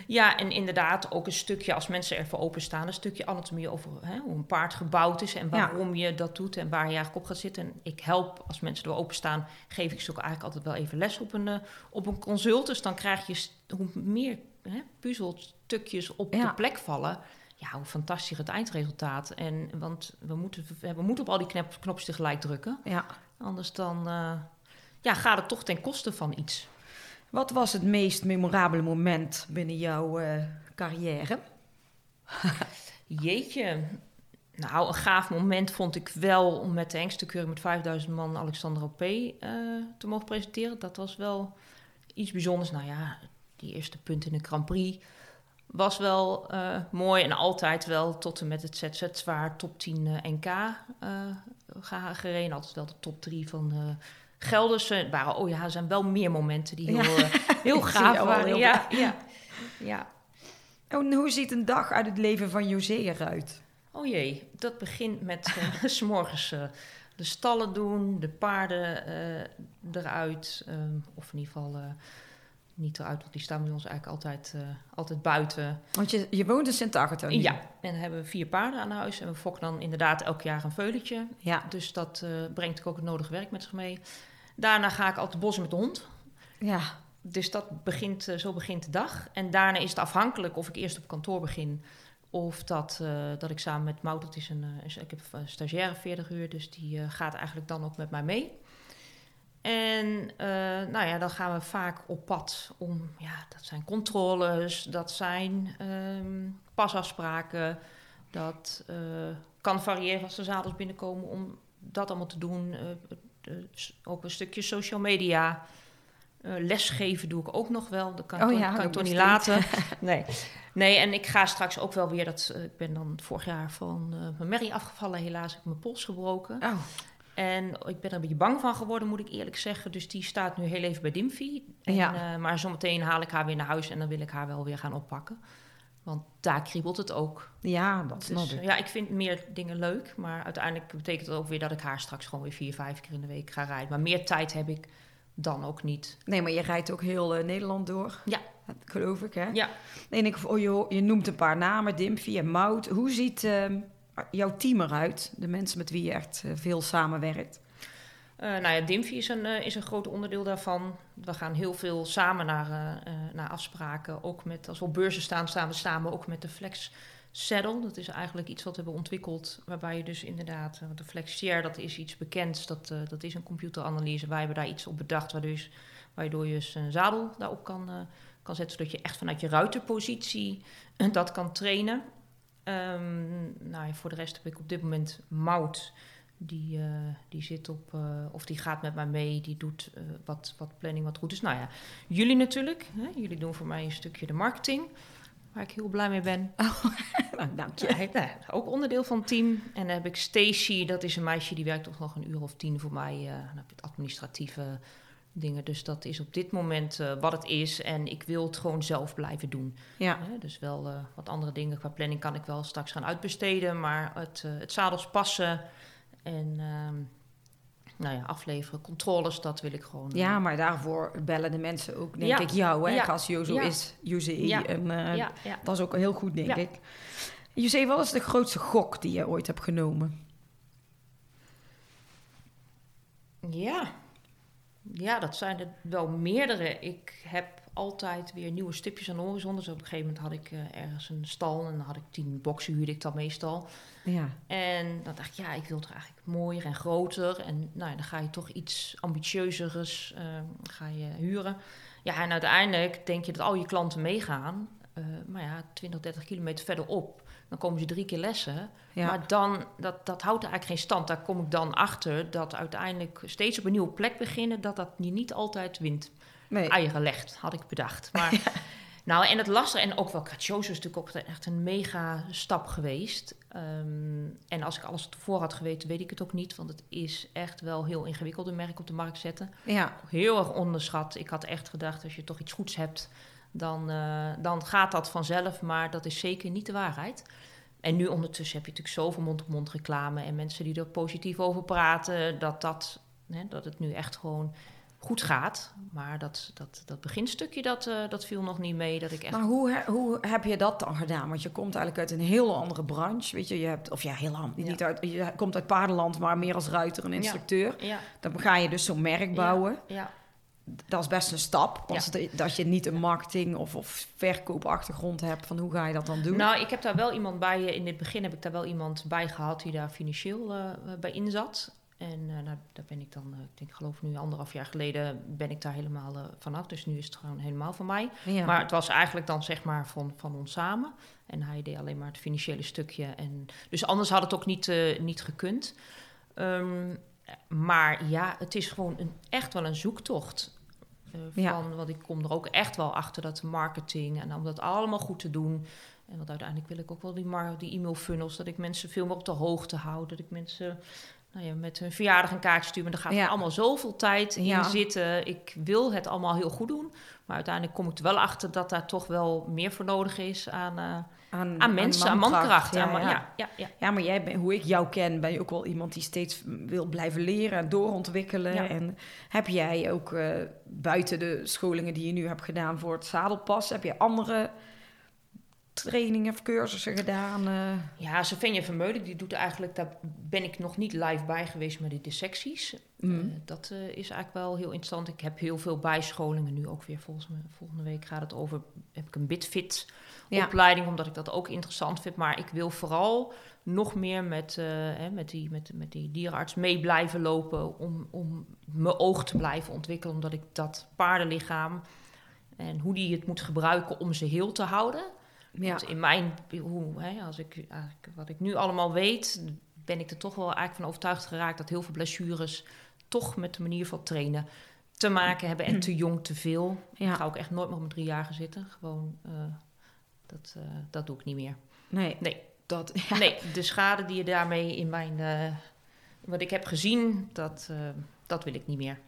Ja, en inderdaad ook een stukje, als mensen ervoor openstaan, een stukje anatomie over hè, hoe een paard gebouwd is en waarom je dat doet en waar je eigenlijk op gaat zitten. En ik help, als mensen er openstaan, geef ik ze ook eigenlijk altijd wel even les op een, eh, op een consult. Dus dan krijg je, hoe meer hè, puzzelstukjes op Ja. de plek vallen, ja, hoe fantastisch het eindresultaat. En, want we moeten, we moeten op al die knop, knopjes tegelijk drukken, Ja. anders dan eh, ja, gaat het toch ten koste van iets. Wat was het meest memorabele moment binnen jouw eh, carrière? Jeetje. Nou, een gaaf moment vond ik wel om met de Hengstekeuring met 5000 man Alexander OP eh te mogen presenteren. Dat was wel iets bijzonders. Nou ja, die eerste punt in de Grand Prix was wel eh, mooi. En altijd wel tot en met het ZZ zwaar top 10 eh, NK ge- gereden. Altijd wel de top 3 van Gelderse. Waren, oh ja, er zijn wel meer momenten die heel, Ja. eh, heel gaaf waren. heel Ja, ja, ja. En hoe ziet een dag uit het leven van José eruit? Oh jee, dat begint met eh, s morgens eh, de stallen doen, de paarden eruit. of in ieder geval niet eruit, want die staan bij ons eigenlijk altijd, altijd buiten. Want je, je woont in Sint-Agatha nu. Ja, en dan hebben we vier paarden aan huis. En we fokken dan inderdaad elk jaar een veuletje. Ja. Dus dat brengt ook het nodige werk met zich mee. Daarna ga ik altijd het bos met de hond. Ja. Dus dat begint, eh, zo begint de dag. En daarna is het afhankelijk of ik eerst op kantoor begin. Of dat, eh, dat ik samen met Mout, dat is een, eh, ik heb een stagiaire 40 uur, dus die gaat eigenlijk dan ook met mij mee. En nou ja, dan gaan we vaak op pad om, ja, dat zijn controles, dat zijn ehm, pasafspraken. Dat kan variëren als er zadels binnenkomen om dat allemaal te doen. Eh, eh, s- ook een stukje social media. Eh, lesgeven doe ik ook nog wel. Dat kan, ik Oh toch- ja, kan ik toch niet laten. nee. nee, en ik ga straks ook wel weer... Dat, eh, ik ben dan vorig jaar van eh, mijn merrie afgevallen. Helaas heb ik mijn pols gebroken. Oh, En ik ben er een beetje bang van geworden, moet ik eerlijk zeggen. Dus die staat nu heel even bij Dimfy. En, Ja. maar zometeen haal ik haar weer naar huis en dan wil ik haar wel weer gaan oppakken. Want daar kriebelt het ook. ja, dat snap Dus, ik. eh, ja, ik vind meer dingen leuk. Maar uiteindelijk betekent het ook weer dat ik haar straks gewoon weer vier, vijf keer in de week ga rijden. Maar meer tijd heb ik dan ook niet. Nee, maar je rijdt ook heel eh, Nederland door. Ja. Dat geloof ik, hè? Ja, En ik, oh, je, je noemt een paar namen, Dimphy en Mout. Hoe ziet ehm, jouw team eruit? De mensen met wie je echt eh, veel samenwerkt. Eh, nou ja, Dimfy is een, is een groot onderdeel daarvan. We gaan heel veel samen naar, eh, eh, naar afspraken. Ook met, als we op beurzen staan, staan we samen ook met de Flex Saddle. Dat is eigenlijk iets wat we hebben ontwikkeld. Waarbij je dus inderdaad, eh, de Flex Share, dat is iets bekends. Dat, dat is een computeranalyse. Wij hebben daar iets op bedacht. Waardoor je, je dus een zadel daarop kan, kan zetten. Zodat je echt vanuit je ruiterpositie dat kan trainen. Ehm, nou voor de rest heb ik op dit moment Mout. Die, eh, die zit op, eh, of die gaat met mij mee, die doet eh, wat, wat planning, wat goed is. Nou ja, jullie natuurlijk. Hè? Jullie doen voor mij een stukje de marketing, waar ik heel blij mee ben. Nou, dank je. Ja, nou ook onderdeel van het team. En dan heb ik Stacy, dat is een meisje die werkt toch nog een uur of tien voor mij. dan heb je het administratieve dingen. Dus dat is op dit moment wat het is. En ik wil het gewoon zelf blijven doen. Ja. Dus wel wat andere dingen qua planning kan ik wel straks gaan uitbesteden. Maar het, het zadels passen en ehm, nou ja, afleveren, controles, dat wil ik gewoon. eh, ja, maar daarvoor bellen de mensen ook, denk Ja. ik, jou. Hè? Ja. Als Jozo Ja. is, José. Ja. En, eh. Dat is ook heel goed, denk ik. José, wat is de grootste gok die je ooit hebt genomen? Ja. ja, dat zijn er wel meerdere. Ik heb altijd weer nieuwe stipjes aan de horizon. Dus op een gegeven moment had ik eh, ergens een stal en dan had ik tien boxen, huurde ik dan meestal. Ja. En dan dacht ik, ja, ik wil het eigenlijk mooier en groter. En nou, dan ga je toch iets ambitieuzers eh, ga je huren. Ja, en uiteindelijk denk je dat al je klanten meegaan. Eh, maar ja, 20, 30 kilometer verderop, dan komen ze drie keer lessen. Ja. Maar dan, dat, dat houdt eigenlijk geen stand. Daar kom ik dan achter dat uiteindelijk steeds op een nieuwe plek beginnen... dat dat je niet altijd wint Nee. legt, had ik bedacht. Maar, nou, en het lastige, en ook wel Caccioso is natuurlijk ook echt een mega stap geweest. Ehm, en als ik alles tevoren had geweten, weet ik het ook niet. Want het is echt wel heel ingewikkeld, een merk op de markt zetten. Ja. Heel erg onderschat. Ik had echt gedacht, als je toch iets goeds hebt, dan, eh, dan gaat dat vanzelf. Maar dat is zeker niet de waarheid. En nu ondertussen heb je natuurlijk zoveel mond-op-mond reclame... en mensen die er positief over praten, dat, dat, hè, dat het nu echt gewoon goed gaat. Maar dat, dat, dat beginstukje, dat, eh, dat viel nog niet mee. Dat ik echt... Maar hoe, he- hoe heb je dat dan gedaan? Want je komt eigenlijk uit een heel andere branche. Weet je, je hebt, of ja, heel lang. Ja. Niet uit, je komt uit paardenland, maar meer als ruiter en instructeur. ja, Dan ga je dus zo'n merk bouwen. ja, Dat is best een stap. Dat je niet een marketing of, of verkoopachtergrond hebt. Van hoe ga je dat dan doen? Nou, ik heb daar wel iemand bij. eh, In het begin heb ik daar wel iemand bij gehad die daar financieel eh, bij in zat. En eh, nou, daar ben ik dan, eh, ik denk, geloof nu anderhalf jaar geleden, ben ik daar helemaal eh, vanaf. Dus nu is het gewoon helemaal van mij. ja. Maar het was eigenlijk dan zeg maar van, van ons samen. En hij deed alleen maar het financiële stukje. En, dus anders had het ook niet, niet gekund. Ehm, maar ja, het is gewoon een, echt wel een zoektocht. Eh, Ja. van, Want ik kom er ook echt wel achter dat de marketing en om dat allemaal goed te doen. En want uiteindelijk wil ik ook wel die, die e-mail funnels, dat ik mensen veel meer op de hoogte hou. Dat ik mensen nou ja, met hun verjaardag een kaartje stuur. Maar daar gaat Ja. allemaal zoveel tijd in Ja. zitten. Ik wil het allemaal heel goed doen. Maar uiteindelijk kom ik er wel achter dat daar toch wel meer voor nodig is aan, eh, aan, aan mensen, aan mankracht. Ja, aan ja. ja, ja, maar jij hoe ik jou ken, ben je ook wel iemand die steeds wil blijven leren en doorontwikkelen. En heb jij ook eh, buiten de scholingen die je nu hebt gedaan voor het zadelpas, heb je andere trainingen of cursussen gedaan? eh? Ja, Svenja Vermeulen, die doet eigenlijk, daar ben ik nog niet live bij geweest met de dissecties. Mm. Eh, dat eh, is eigenlijk wel heel interessant. Ik heb heel veel bijscholingen nu ook weer. Volgens mij, volgende week gaat het over, heb ik een bitfit Ja. opleiding, omdat ik dat ook interessant vind. Maar ik wil vooral nog meer met, eh, hè, met, die, met, met die dierenarts mee blijven lopen om, om mijn oog te blijven ontwikkelen. Omdat ik dat paardenlichaam en hoe die het moet gebruiken om ze heel te houden. Ja. Want in mijn, hoe, hè, als ik, wat ik nu allemaal weet, ben ik er toch wel eigenlijk van overtuigd geraakt dat heel veel blessures toch met de manier van trainen te maken hebben en te jong te veel. Ja. Ik ga ook echt nooit meer op mijn driejarige zitten. Gewoon, eh, dat, eh, dat doe ik niet meer. Nee, Nee, dat, nee, de schade die je daarmee in mijn, eh, wat ik heb gezien, dat, dat wil ik niet meer.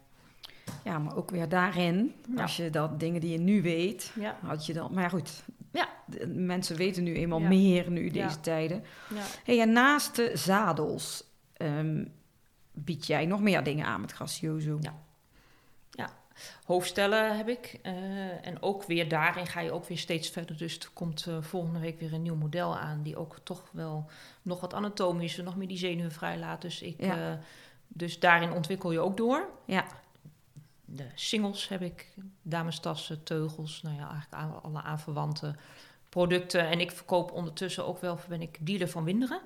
ja, maar ook weer daarin, Ja. als je dat dingen die je nu weet, Ja, had je dan. Maar goed, Ja. de- mensen weten nu eenmaal Ja. meer nu deze Ja. tijden. ja. Hey, en naast de zadels ehm, bied jij nog meer dingen aan met Gracioso. Ja. hoofdstellen heb ik. eh, en ook weer daarin ga je ook weer steeds verder. Dus er komt eh, volgende week weer een nieuw model aan... die ook toch wel nog wat anatomische, nog meer die zenuwen vrijlaat. Dus, ik, Ja. eh, dus daarin ontwikkel je ook door. Ja. De singles heb ik, damestassen, teugels... nou ja, eigenlijk alle aanverwante producten. En ik verkoop ondertussen ook wel, ben ik dealer van Winderen...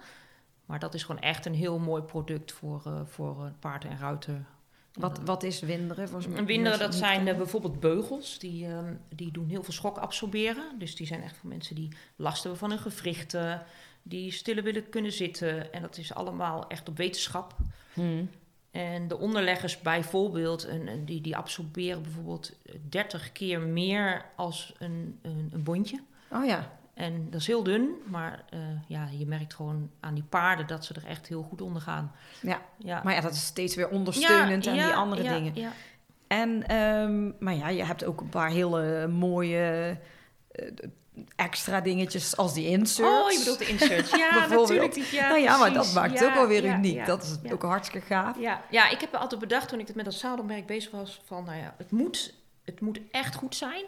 Maar dat is gewoon echt een heel mooi product voor, eh voor eh, paard en ruiter. Wat, wat is winderen? Een Winderen, dat zijn eh, bijvoorbeeld beugels. Die, ehm, die doen heel veel schok absorberen. Dus die zijn echt voor mensen die last hebben van hun gewrichten. Die stiller willen kunnen zitten. En dat is allemaal echt op wetenschap. Hmm. En de onderleggers bijvoorbeeld, en, en die, die absorberen bijvoorbeeld 30 keer meer als een, een, een bondje. Oh ja, En dat is heel dun, maar eh, ja, je merkt gewoon aan die paarden dat ze er echt heel goed onder gaan. ja. Ja. Maar ja, dat is steeds weer ondersteunend aan die andere ja, dingen. Ja. En, ehm, maar ja, je hebt ook een paar hele mooie eh, extra dingetjes als die inserts. Oh, je bedoelt de inserts. Ja, natuurlijk. Die, ja, nou ja, maar dat maakt Ja, ook wel weer ja, uniek. ja, dat is ook hartstikke gaaf. Ja, ja, ik heb me altijd bedacht toen ik het met dat zadelmerk bezig was... van nou ja, het moet, het moet echt goed zijn...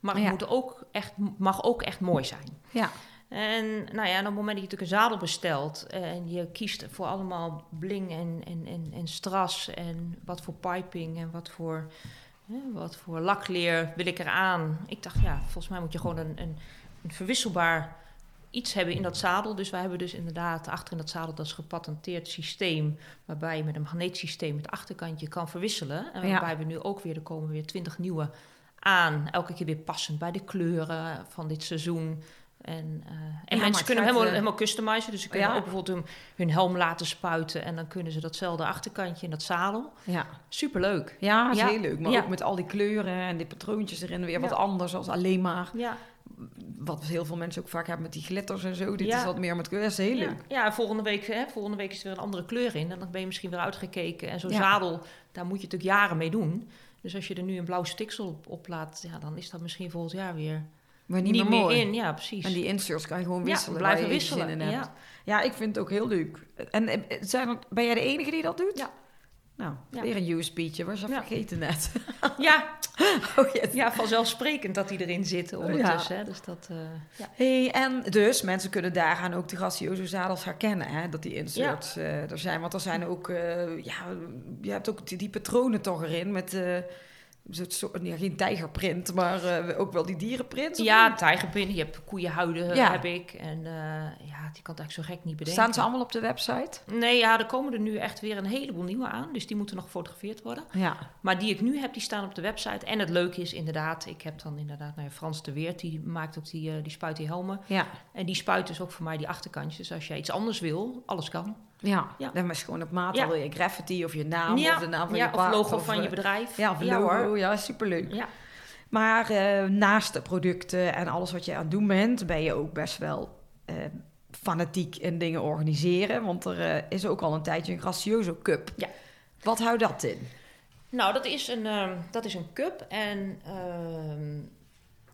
maar het moet ook echt, mag ook echt mooi zijn. Ja, En nou ja, op het moment dat je natuurlijk een zadel bestelt en je kiest voor allemaal bling en, en, en, en stras en wat voor piping en wat voor, wat voor lakleer wil ik eraan. Ik dacht, ja, volgens mij moet je gewoon een, een, een verwisselbaar iets hebben in dat zadel. Dus wij hebben dus inderdaad achter in dat zadel dat is gepatenteerd systeem waarbij je met een magneetsysteem het achterkantje kan verwisselen. En Ja. waarbij we nu ook weer, er komen weer twintig nieuwe aan. Elke keer weer passend bij de kleuren van dit seizoen. En, eh, en mensen kunnen gaat, helemaal, eh, helemaal customizen. Dus ze kunnen Ja. ook bijvoorbeeld hun, hun helm laten spuiten. En dan kunnen ze datzelfde achterkantje in dat zadel. Ja, Superleuk. ja is heel leuk. Maar ook met al die kleuren en die patroontjes erin weer wat anders als alleen maar. Ja, Wat heel veel mensen ook vaak hebben met die glitters en zo. Dit Ja. is wat meer met kleur. Dat is heel ja. leuk. ja en volgende week, hè, volgende week is er weer een andere kleur in. En dan ben je misschien weer uitgekeken. En zo'n zadel, daar moet je natuurlijk jaren mee doen. Dus als je er nu een blauw stiksel op, op laat, ja, dan is dat misschien volgend jaar weer Maar niet, niet, meer in. Ja, precies. En die inserts kan je gewoon Ja, wisselen. blijven waar je wisselen, ja. Ja. ik vind het ook heel leuk. En eh, zijn er, ben jij de enige die dat doet? Ja. Nou, Ja. weer een USB'tje. Was Ja. vergeten net. ja, oh, yes. ja, vanzelfsprekend dat die erin zitten ondertussen. Hè, dus dat, eh, ja. Hey, en dus mensen kunnen daaraan ook de gracioso zadels herkennen, hè, dat die inserts eh, er zijn. Want er zijn ook, eh, ja, je hebt ook die, die patronen toch erin met, eh soort, ja, geen tijgerprint, maar eh, ook wel die dierenprint. ja, niet? tijgerpin, je hebt koeienhuiden Ja. heb ik. En eh, ja, die kan het eigenlijk zo gek niet bedenken. Staan ze allemaal op de website? Nee, ja, er komen er nu echt weer een heleboel nieuwe aan. Dus die moeten nog gefotografeerd worden. Ja. Maar die ik nu heb, die staan op de website. En het leuke is inderdaad, ik heb dan inderdaad, nou ja, Frans de Weert, die maakt ook die, eh, die spuit die helmen. Ja. En die spuit dus ook voor mij die achterkantjes. Dus als jij iets anders wil, alles kan. Ja, Ja. dan is gewoon op maat. Ja. al wil je graffiti of je naam ja, of de naam van ja, je of logo van eh, je bedrijf. Ja, of Ja, logo. hoor. Ja, superleuk. Ja. Maar eh, naast de producten en alles wat je aan het doen bent, ben je ook best wel eh, fanatiek in dingen organiseren. Want er eh, is ook al een tijdje een Gracioso Cup. Ja. Wat houdt dat in? Nou, dat is een, ehm, dat is een cup. En ehm,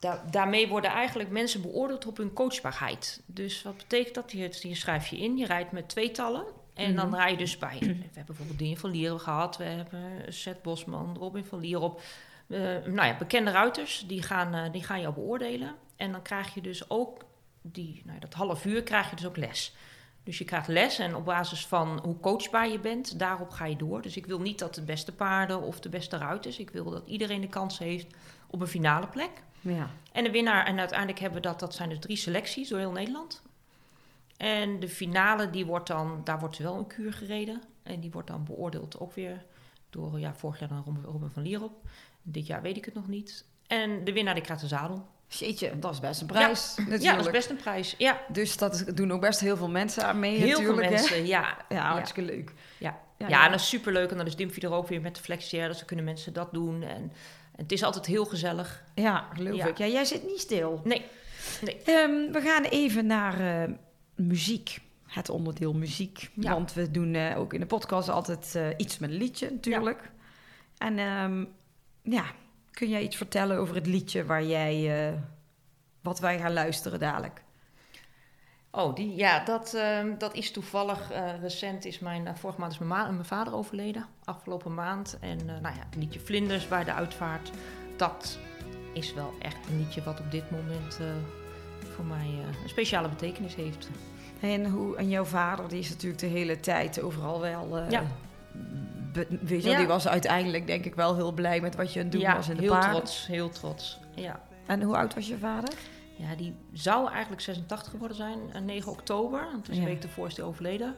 da- daarmee worden eigenlijk mensen beoordeeld op hun coachbaarheid. Dus wat betekent dat? Hier, hier schrijf je in, je rijdt met tweetallen. En dan rij je dus bij. We hebben bijvoorbeeld Dingen van Lieren gehad. We hebben Seth Bosman, Robin van Lierop. Eh, nou ja, bekende ruiters, die gaan, eh, die gaan jou beoordelen. En dan krijg je dus ook die, nou, dat half uur krijg je dus ook les. Dus je krijgt les en op basis van hoe coachbaar je bent, daarop ga je door. Dus ik wil niet dat de beste paarden of de beste ruiters. Ik wil dat iedereen de kans heeft op een finale plek. Ja. En de winnaar, en uiteindelijk hebben we dat, dat zijn dus drie selecties door heel Nederland. En de finale, die wordt dan, daar wordt wel een kuur gereden. En die wordt dan beoordeeld ook weer door, ja, vorig jaar dan Robin- van Lierop. Dit jaar weet ik het nog niet. En de winnaar, die krijgt een zadel. Jeetje, dat is best een prijs. natuurlijk. Ja, dat is best een prijs. Ja, Dus dat doen ook best heel veel mensen aan mee heel natuurlijk. veel hè? mensen, ja. Ja, hartstikke leuk. Ja. Ja, Ja, ja. en dat is superleuk. En dan is Dimfie er ook weer met de flexiair. Dus dan kunnen mensen dat doen. En, en het is altijd heel gezellig. Ja, geloof Ja. ik. Ja, jij zit niet stil. Nee, nee. Ehm, we gaan even naar eh, muziek. Het onderdeel muziek. Ja. Want we doen eh, ook in de podcast altijd eh, iets met een liedje natuurlijk. En ehm, ja, kun jij iets vertellen over het liedje waar jij, wat wij gaan luisteren dadelijk? Oh, die, ja, dat, ehm, dat is toevallig eh, recent. Is mijn, eh, vorige maand is mijn, ma- mijn vader overleden. Afgelopen maand. En eh, nou ja, het liedje Vlinders bij de uitvaart. Dat is wel echt een liedje wat op dit moment voor mij een speciale betekenis heeft. En, hoe, en jouw vader, die is natuurlijk de hele tijd overal wel... Ja. be- weet je, Ja. Die was uiteindelijk denk ik wel heel blij met wat je aan het doen ja, was in de heel trots, heel trots. Ja. En hoe oud was je vader? Ja, die zou eigenlijk 86 geworden zijn, eh, 9 oktober. Want dus Ja. een week ervoor is hij overleden.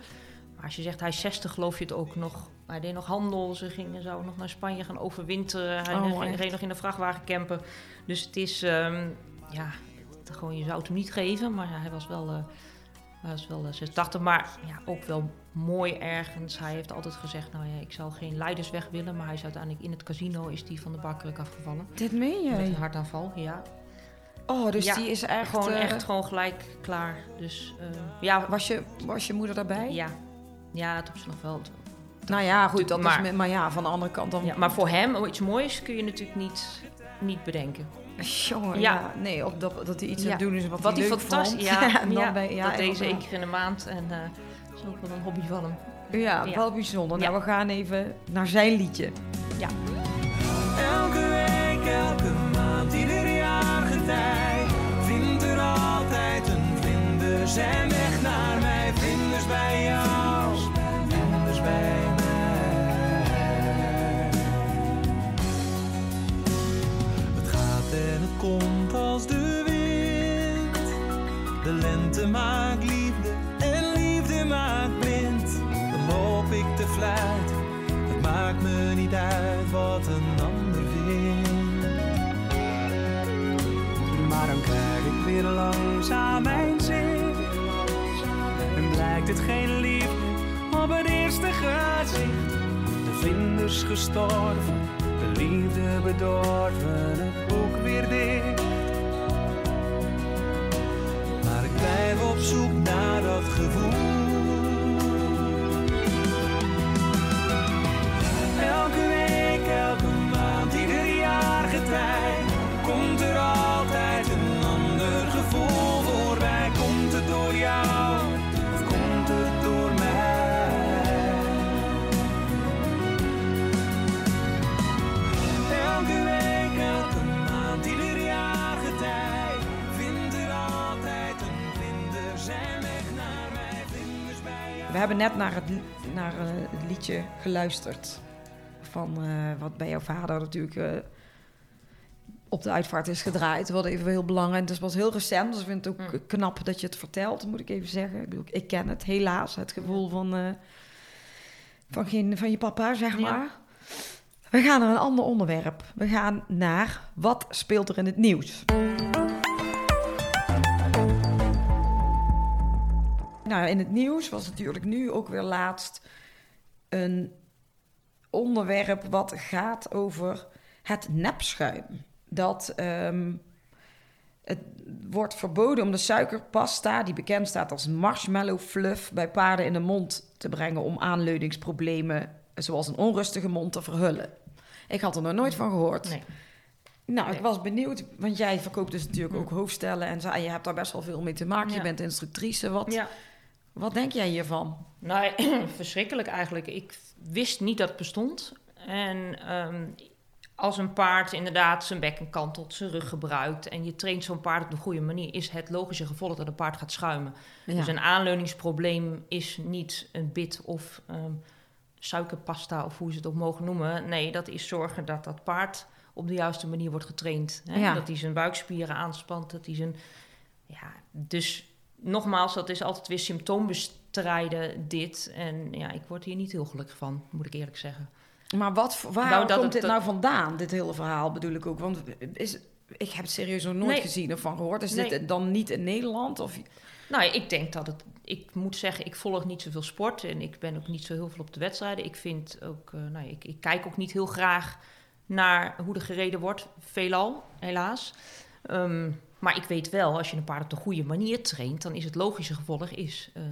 Maar als je zegt hij is 60, geloof je het ook nog. Hij deed nog handel, ze gingen, zou nog naar Spanje gaan overwinteren. Hij Oh, ging, reed nog in een vrachtwagen campen. Dus het is, ehm, ja, het, gewoon, je zou het hem niet geven. Maar ja, hij was wel, eh, hij was wel eh, 86. Maar ja, ook wel mooi ergens. Hij heeft altijd gezegd, nou ja, ik zou geen leidersweg willen. Maar hij is uiteindelijk in het casino is die van de bakkerk afgevallen. Dit meen Met jij? een hartaanval, ja. Oh, dus Ja, die is echt... Gewoon eh, echt gewoon gelijk klaar. Dus eh, ja, Was je, was je moeder daarbij? ja. Ja, het op zich nog wel. Nou ja, goed, dat Maar- is... met- Maar ja, van de andere kant dan... Ja, maar voor hem, oh, iets moois kun je natuurlijk niet, niet bedenken. Jongen, ja. Ja. Nee, op dat, dat hij iets Ja. aan het doen is wat, Wat hij fantastisch... vond. Ja, en dan ja, ben, ja, dat deze één keer in de maand. En eh dat is ook wel een hobby van hem. Ja, Ja. wel bijzonder. Ja. Nou, we gaan even naar zijn liedje. Elke week, elke zijn weg naar mij, vlinders bij jou, vlinders bij mij. Het gaat en het komt als de wind. De lente maakt liefde en liefde maakt blind. Dan loop ik te fluit, het maakt me niet uit wat een ander vindt. Maar dan krijg ik weer langzaam mijn zin. En blijkt het geen liefde op het eerste gezicht. De vlinders gestorven, de liefde bedorven, het boek weer dicht. Maar ik blijf op zoek naar dat gevoel. Hebben net naar het, naar, eh, het liedje geluisterd. Van eh, wat bij jouw vader natuurlijk eh, op de uitvaart is gedraaid. Wat even heel belangrijk. Het pas heel recent, dus ik vind het ook Mm. knap dat je het vertelt, moet ik even zeggen. Ik, bedoel, ik ken het helaas, het gevoel van, van, geen, van je papa, zeg Ja. maar. We gaan naar een ander onderwerp. We gaan naar wat speelt er in het nieuws. Nou, in het nieuws was natuurlijk nu ook weer laatst een onderwerp wat gaat over het nepschuim. Dat ehm, het wordt verboden om de suikerpasta, die bekend staat als marshmallow fluff, bij paarden in de mond te brengen om aanleuningsproblemen, zoals een onrustige mond, te verhullen. Ik had er nog nooit van gehoord. Nee. Nou, ik was benieuwd, want jij verkoopt dus natuurlijk ook hoofdstellen en je hebt daar best wel veel mee te maken. Je bent instructrice. Wat, Ja. Wat denk jij hiervan? Nou, verschrikkelijk eigenlijk. Ik wist niet dat het bestond. En ehm, als een paard inderdaad zijn bekken kantelt, zijn rug gebruikt... en je traint zo'n paard op de goede manier... is het logische gevolg dat een paard gaat schuimen. Ja. Dus een aanleuningsprobleem is niet een bit of ehm, suikerpasta... of hoe ze het ook mogen noemen. Nee, dat is zorgen dat dat paard op de juiste manier wordt getraind. Hè? Ja. Dat hij zijn buikspieren aanspant, dat hij zijn... Ja, dus nogmaals, dat is altijd weer symptoombestrijden, dit. En ja, ik word hier niet heel gelukkig van, moet ik eerlijk zeggen. Maar wat, waar Nou, komt het- dit nou vandaan, dit hele verhaal bedoel ik ook? Want is, ik heb het serieus nog nooit Nee. gezien of van gehoord. Is Nee. dit dan niet in Nederland? Of, Nou, ik denk dat het... Ik moet zeggen, ik volg niet zoveel sport en ik ben ook niet zo heel veel op de wedstrijden. Ik vind ook... eh, nou, ik, ik kijk ook niet heel graag naar hoe er gereden wordt. Veelal, helaas. Ehm, maar ik weet wel, als je een paard op de goede manier traint... dan is het logische gevolg is eh,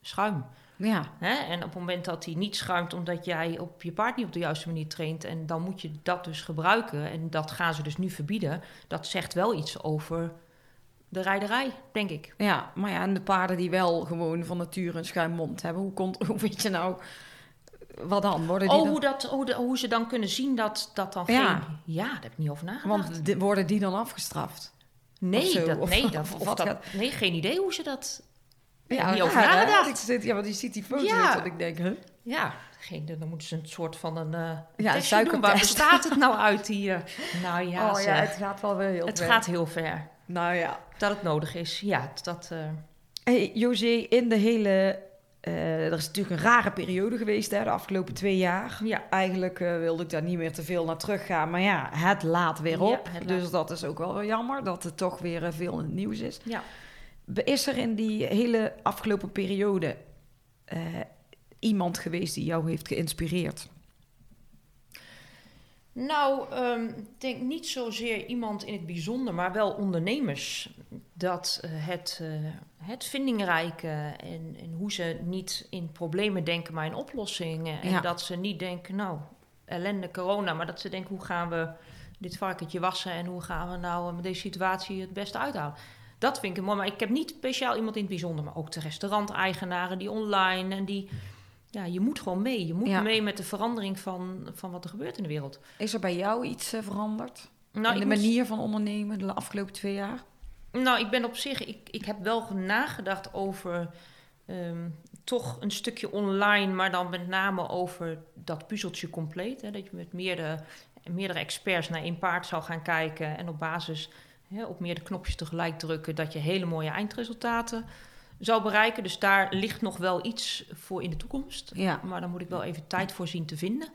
schuim. ja, Hè? En op het moment dat hij niet schuimt omdat jij op je paard niet op de juiste manier traint, en dan moet je dat dus gebruiken. En dat gaan ze dus nu verbieden. Dat zegt wel iets over de rijderij, denk ik. ja, maar ja, en de paarden die wel gewoon van nature een schuim mond hebben. Hoe, komt, hoe weet je nou, wat dan? Worden die Oh, dan- hoe, dat, hoe, de- hoe ze dan kunnen zien dat dat dan Ja. geen... Ja, daar heb ik niet over nagedacht. Want worden die dan afgestraft? Nee, zo, dat, of- nee, dat, of of wat dat, gaat- nee, geen idee hoe ze dat... Ja, niet over hè? nagedacht. Ik zit, ja, want je ziet die foto's Ja. en ik denk, huh? Ja, geen, dan moeten ze een soort van een, eh Ja, testje doen. Waar suikertest. bestaat het nou uit hier? Nou ja, oh ja, het gaat wel weer heel het ver. gaat heel ver. Nou ja. Dat het nodig is, ja, dat... eh, Hey, José, in de hele... eh, er is natuurlijk een rare periode geweest hè, de afgelopen twee jaar. Ja. Eigenlijk eh, wilde ik daar niet meer te veel naar teruggaan. Maar ja, het laat weer Ja, op. het laat- Dus dat is ook wel weer jammer dat er toch weer eh, veel in het nieuws is. Ja. Is er in die hele afgelopen periode iemand geweest die jou heeft geïnspireerd? Nou, ehm, ik denk niet zozeer iemand in het bijzonder, maar wel ondernemers. Dat eh, het, eh, het vindingrijke en, en hoe ze niet in problemen denken, maar in oplossingen. En dat ze niet denken, nou, ellende, corona, maar dat ze denken, hoe gaan we dit varkentje wassen en hoe gaan we nou met deze situatie het beste uithalen. Dat vind ik mooi, maar ik heb niet speciaal iemand in het bijzonder, maar ook de restauranteigenaren die online en die... Ja, je moet gewoon mee. Je moet Ja. mee met de verandering van, van wat er gebeurt in de wereld. Is er bij jou iets eh, veranderd? Nou, in de manier van ondernemen de afgelopen twee jaar? Nou, ik ben op zich, ik, ik heb wel nagedacht over ehm, toch een stukje online, maar dan met name over dat puzzeltje compleet. Hè, dat je met meerdere, meerdere experts naar één paard zou gaan kijken en op basis hè, op meerdere knopjes tegelijk drukken, dat je hele mooie eindresultaten zou bereiken. Dus daar ligt nog wel iets voor in de toekomst. Ja. Maar dan moet ik wel even tijd voor zien te vinden.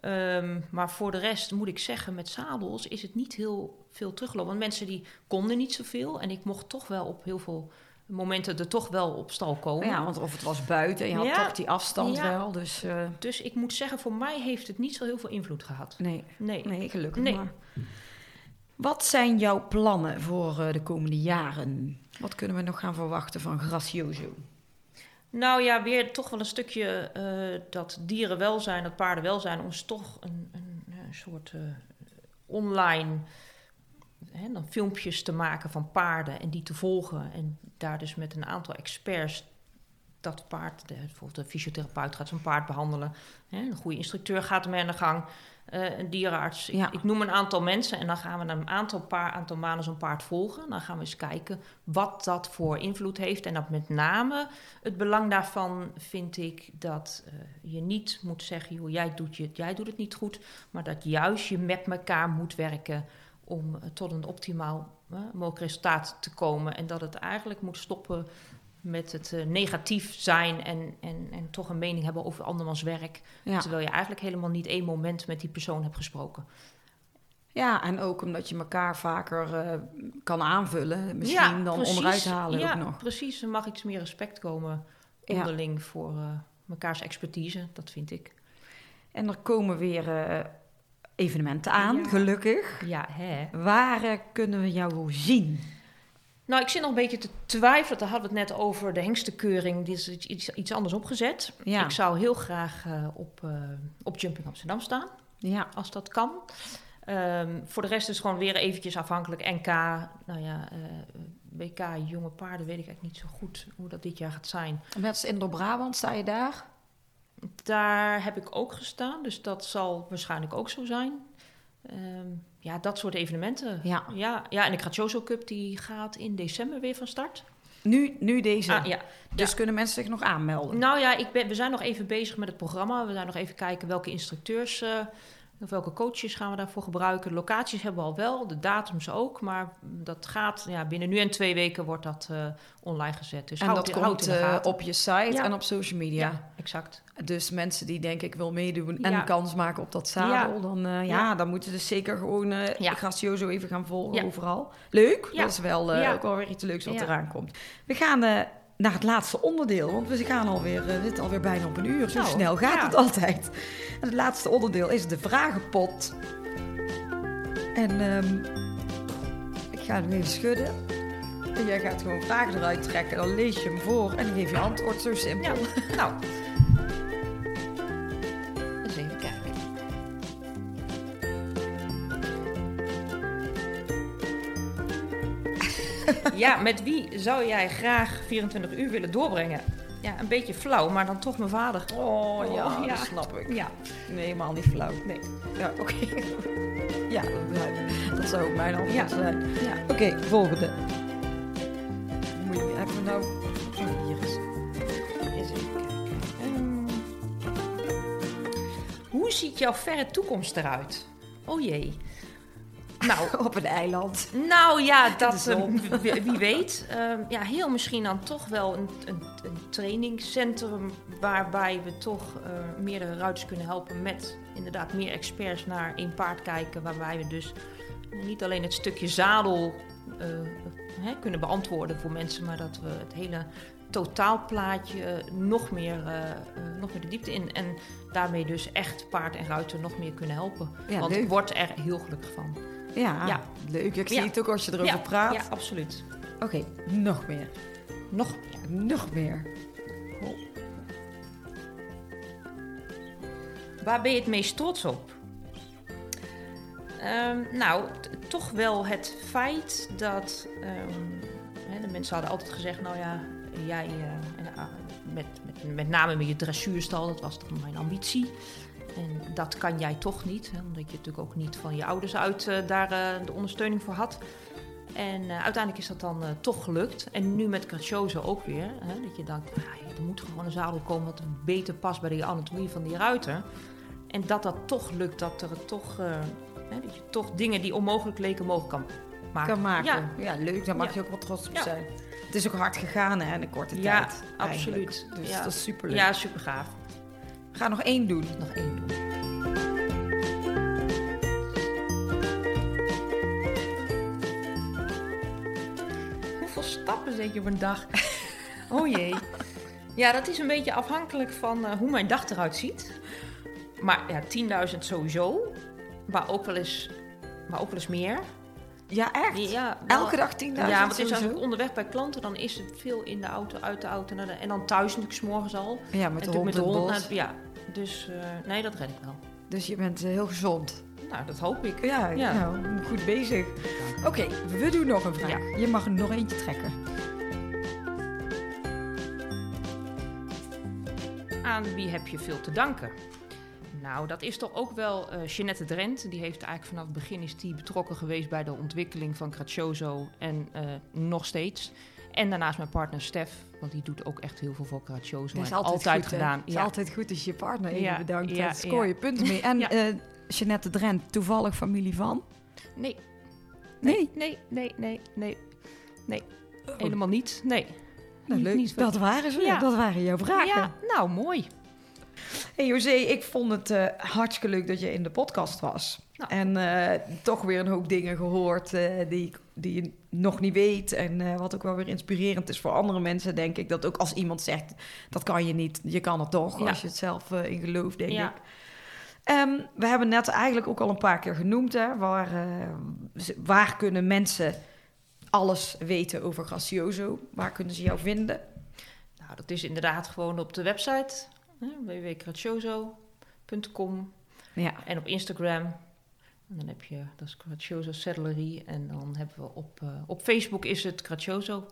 Ehm, maar voor de rest moet ik zeggen, met zadels is het niet heel veel teruggelopen. Want mensen die konden niet zoveel. En ik mocht toch wel op heel veel momenten er toch wel op stal komen. Ja, want of het was buiten, en je had toch die afstand Ja. wel. Dus eh, Dus ik moet zeggen, voor mij heeft het niet zo heel veel invloed gehad. nee, Nee. nee, gelukkig Nee. maar. Wat zijn jouw plannen voor eh, de komende jaren? Wat kunnen we nog gaan verwachten van Gracioso? Nou ja, weer toch wel een stukje eh, dat dierenwelzijn, dat paardenwelzijn, ons toch een, een, eh, soort eh, online hè, dan filmpjes te maken van paarden en die te volgen. En daar dus met een aantal experts dat paard, de, bijvoorbeeld de fysiotherapeut gaat zo'n paard behandelen. Hè, een goede instructeur gaat ermee aan de gang. Eh, een dierenarts. Ik- Ja. Ik, noem een aantal mensen en dan gaan we een aantal, paar, aantal maanden zo'n paard volgen. Dan gaan we eens kijken wat dat voor invloed heeft. En dat met name het belang daarvan vind ik dat eh, je niet moet zeggen: joh, jij, doet je, jij doet het niet goed. Maar dat juist je met elkaar moet werken om eh, tot een optimaal mogelijk resultaat te komen. En dat het eigenlijk moet stoppen met het eh, negatief zijn en, en, en toch een mening hebben over andermans werk. Ja. Terwijl je eigenlijk helemaal niet één moment met die persoon hebt gesproken. ja, en ook omdat je elkaar vaker eh, kan aanvullen. Misschien dan precies. onderuit halen ja, ook nog. precies. Er mag iets meer respect komen Ja. onderling voor eh mekaars expertise. Dat vind ik. En er komen weer evenementen aan, Ja. gelukkig. Ja, hè? Waar kunnen we jou zien? Nou, ik zit nog een beetje te twijfelen. Daar hadden we het net over de hengstenkeuring. Die is iets- iets, anders opgezet. Ja. Ik zou heel graag eh, op, eh, op Jumping Amsterdam staan, Ja, als dat kan. Ehm, voor de rest is het gewoon weer eventjes afhankelijk. NK, nou ja, eh, WK jonge paarden weet ik eigenlijk niet zo goed hoe dat dit jaar gaat zijn. met Indo-Brabant sta je daar? Daar heb ik ook gestaan, dus dat zal waarschijnlijk ook zo zijn. Ehm, ja, dat soort evenementen. Ja. Ja, ja, en de Gracioso Cup die gaat in december weer van start. Nu, nu deze. Ah, ja. Dus Ja. kunnen mensen zich nog aanmelden? Nou ja, ik ben, we zijn nog even bezig met het programma. We zijn nog even kijken welke instructeurs eh, of welke coaches gaan we daarvoor gebruiken. De locaties hebben we al wel, de datums ook. Maar dat gaat, ja, binnen nu en twee weken wordt dat eh, online gezet. Dus en houd, dat houd komt eh, op je site Ja. en op social media. Ja, exact. Dus mensen die denken ik wil meedoen en Ja. kans maken op dat zadel, dan, eh, ja, dan moeten ze dus zeker gewoon. Gracioso even gaan volgen overal. Leuk, Ja. dat is wel ook wel weer iets leuks wat eraan komt. We gaan naar het laatste onderdeel, want we gaan alweer, eh, we zitten alweer bijna op een uur. Zo Nou, snel gaat ja. het altijd. En het laatste onderdeel is de vragenpot. En ehm, ik ga hem even schudden. En jij gaat gewoon vragen eruit trekken, dan lees je hem voor en dan geef je antwoord. Zo simpel. Ja, nou. Ja, met wie zou jij graag 24 uur willen doorbrengen? Ja, een beetje flauw, maar dan toch mijn vader. Oh ja, Oh, ja. dat snap ik. Ja, Nee, helemaal niet flauw. nee. Ja, oké. ja, dat- dat zou ook mijn antwoord Ja. zijn. Ja. Oké, volgende. Moet je even nou... Oh, hier is... Eens even kijken. Ehm, hoe ziet jouw verre toekomst eruit? Oh jee. Nou, Op een eiland. Nou ja, dat zon. eh, wie, wie weet. Ehm, ja, heel misschien dan toch wel een, een, een trainingscentrum waarbij we toch eh, meerdere ruiters kunnen helpen met inderdaad meer experts naar één paard kijken. Waarbij we dus niet alleen het stukje zadel eh, hè, kunnen beantwoorden voor mensen, maar dat we het hele totaalplaatje eh, nog, meer, nog meer de diepte in. En daarmee dus echt paard en ruiter nog meer kunnen helpen. Ja, Want leuk. ik word er heel gelukkig van. Ja, Ja. leuk. Ik zie het ook als je erover praat. Ja, absoluut. Oké, nog meer. Nog Nog meer. Waar ben je het meest trots op? Ehm, nou, toch wel het feit dat. ehm, hè, de mensen hadden altijd gezegd: Nou ja, jij. eh, ah, met, met, met name met je dressuurstal, dat was toch mijn ambitie. En dat kan jij toch niet, hè, omdat je natuurlijk ook niet van je ouders uit eh, daar eh, de ondersteuning voor had. En eh, uiteindelijk is dat dan toch gelukt. En nu met Caccioso ook weer. Hè, dat je denkt, ja, er moet gewoon een zadel komen wat beter past bij de anatomie van die ruiter. En dat dat toch lukt, dat er toch, hè, dat je toch dingen die onmogelijk leken mogelijk kan maken. kan maken. Ja, Ja, leuk. Daar mag Ja. je ook wel trots op Ja. zijn. Het is ook hard gegaan hè, in een korte Ja, tijd. eigenlijk. absoluut. Dus Ja. dat is super leuk. ja super gaaf. Gaan nog één doen. Nog één doen. Hoeveel stappen zet je op een dag? Oh jee. Ja, dat is een beetje afhankelijk van eh, hoe mijn dag eruit ziet. Maar ja, 10.000 sowieso. Maar ook wel eens, maar ook wel eens meer. Ja, echt? Ja, wel- Elke dag 10.000 Ja, want is als ik onderweg bij klanten, dan is het veel in de auto, uit de auto. naar de- En dan thuis natuurlijk 's morgens al. Ja, met de hond in het bos. naar Ja, dus eh, nee, dat red ik wel. Dus je bent eh, heel gezond. Nou, dat hoop ik. Ja, Ja. Nou, goed bezig. Oké, we doen nog een vraag. Je mag er nog eentje trekken. Aan wie heb je veel te danken? Nou, dat is toch ook wel eh Jeanette Drent. Die heeft eigenlijk vanaf het begin is die betrokken geweest bij de ontwikkeling van Craccioso en nog steeds. En daarnaast mijn partner Stef, want die doet ook echt heel veel voor Craccioso. Dat is altijd, altijd goed, gedaan. Het is Ja. altijd goed als je je partner even Ja, bedankt. ja, Daar scoor je ja. punten mee. En Ja. eh Jeanette Drent, toevallig familie van? Nee, Nee. nee, nee, nee, nee, nee. Helemaal niet. Nee. Nou, leuk. niet dat waren ze. Ja. Dat waren jouw vragen. Ja, nou mooi. Hey José, ik vond het eh, hartstikke leuk dat je in de podcast was. Nou. En eh, toch weer een hoop dingen gehoord eh, die, die je nog niet weet. En eh, wat ook wel weer inspirerend is voor andere mensen, denk ik. Dat ook als iemand zegt, dat kan je niet, je kan het toch. Ja. Als je het zelf in gelooft, denk Ja. ik. Ehm, we hebben net eigenlijk ook al een paar keer genoemd, hè, waar, waar kunnen mensen alles weten over Gracioso? Waar kunnen ze jou vinden? Nou, dat is inderdaad gewoon op de website hè, www.craccioso.com Ja, en op Instagram. En dan heb je, dat is Craccioso Saddlery. En dan hebben we op, eh, op Facebook is het Craccioso.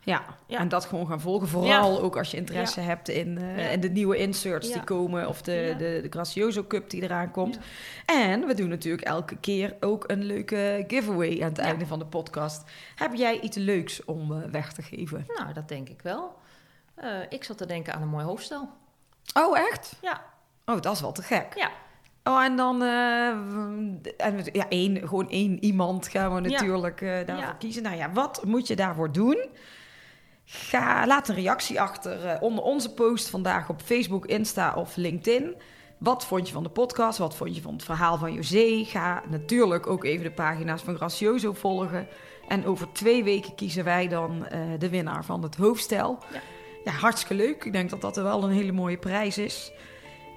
Ja, Ja. en dat gewoon gaan volgen. Vooral ook als je interesse Ja. hebt in, eh, in de nieuwe inserts die komen. Of de, de, de Gracioso Cup die eraan komt. En we doen natuurlijk elke keer ook een leuke giveaway aan het einde van de podcast. Heb jij iets leuks om eh, weg te geven? Nou, dat denk ik wel. Ik zat te denken aan een mooi hoofdstel. Oh, echt? Ja, Oh, dat is wel te gek. ja. Oh, en dan eh, en ja, één, gewoon één iemand gaan we Ja. natuurlijk eh, daarvoor Ja. kiezen. Nou ja, wat moet je daarvoor doen? Ga, laat een reactie achter eh, onder onze post vandaag op Facebook, Insta of LinkedIn. Wat vond je van de podcast? Wat vond je van het verhaal van José? Ga natuurlijk ook even de pagina's van Gracioso volgen. En over twee weken kiezen wij dan de winnaar van het hoofdstel. Ja. ja, hartstikke leuk. Ik denk dat dat er wel een hele mooie prijs is.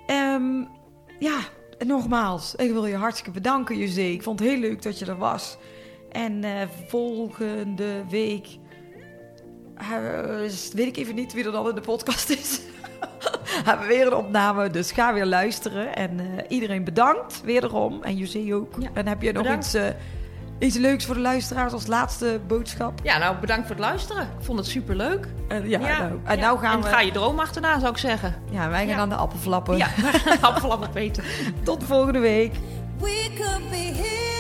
Ehm, ja, nogmaals, ik wil je hartstikke bedanken, José. Ik vond het heel leuk dat je er was. En eh, volgende week eh, weet ik even niet wie er dan in de podcast is. Hebben we weer een opname, dus ga weer luisteren. En eh, iedereen bedankt, wederom. En José ook. Ja, en heb je nog bedankt. iets, iets leuks voor de luisteraars als laatste boodschap? ja, nou bedankt voor het luisteren. Ik vond het superleuk. En, ja, Ja, nou, en ja. nou gaan en we... ga je droom achterna, zou ik zeggen. Ja, wij gaan Ja. aan de appelflappen. Ja, appelappel Peter. Tot volgende week. We could be heroes.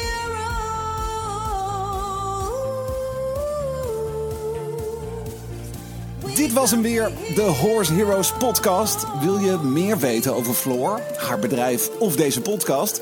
Dit was hem weer, de Horse Heroes podcast. Wil je meer weten over Floor, haar bedrijf of deze podcast?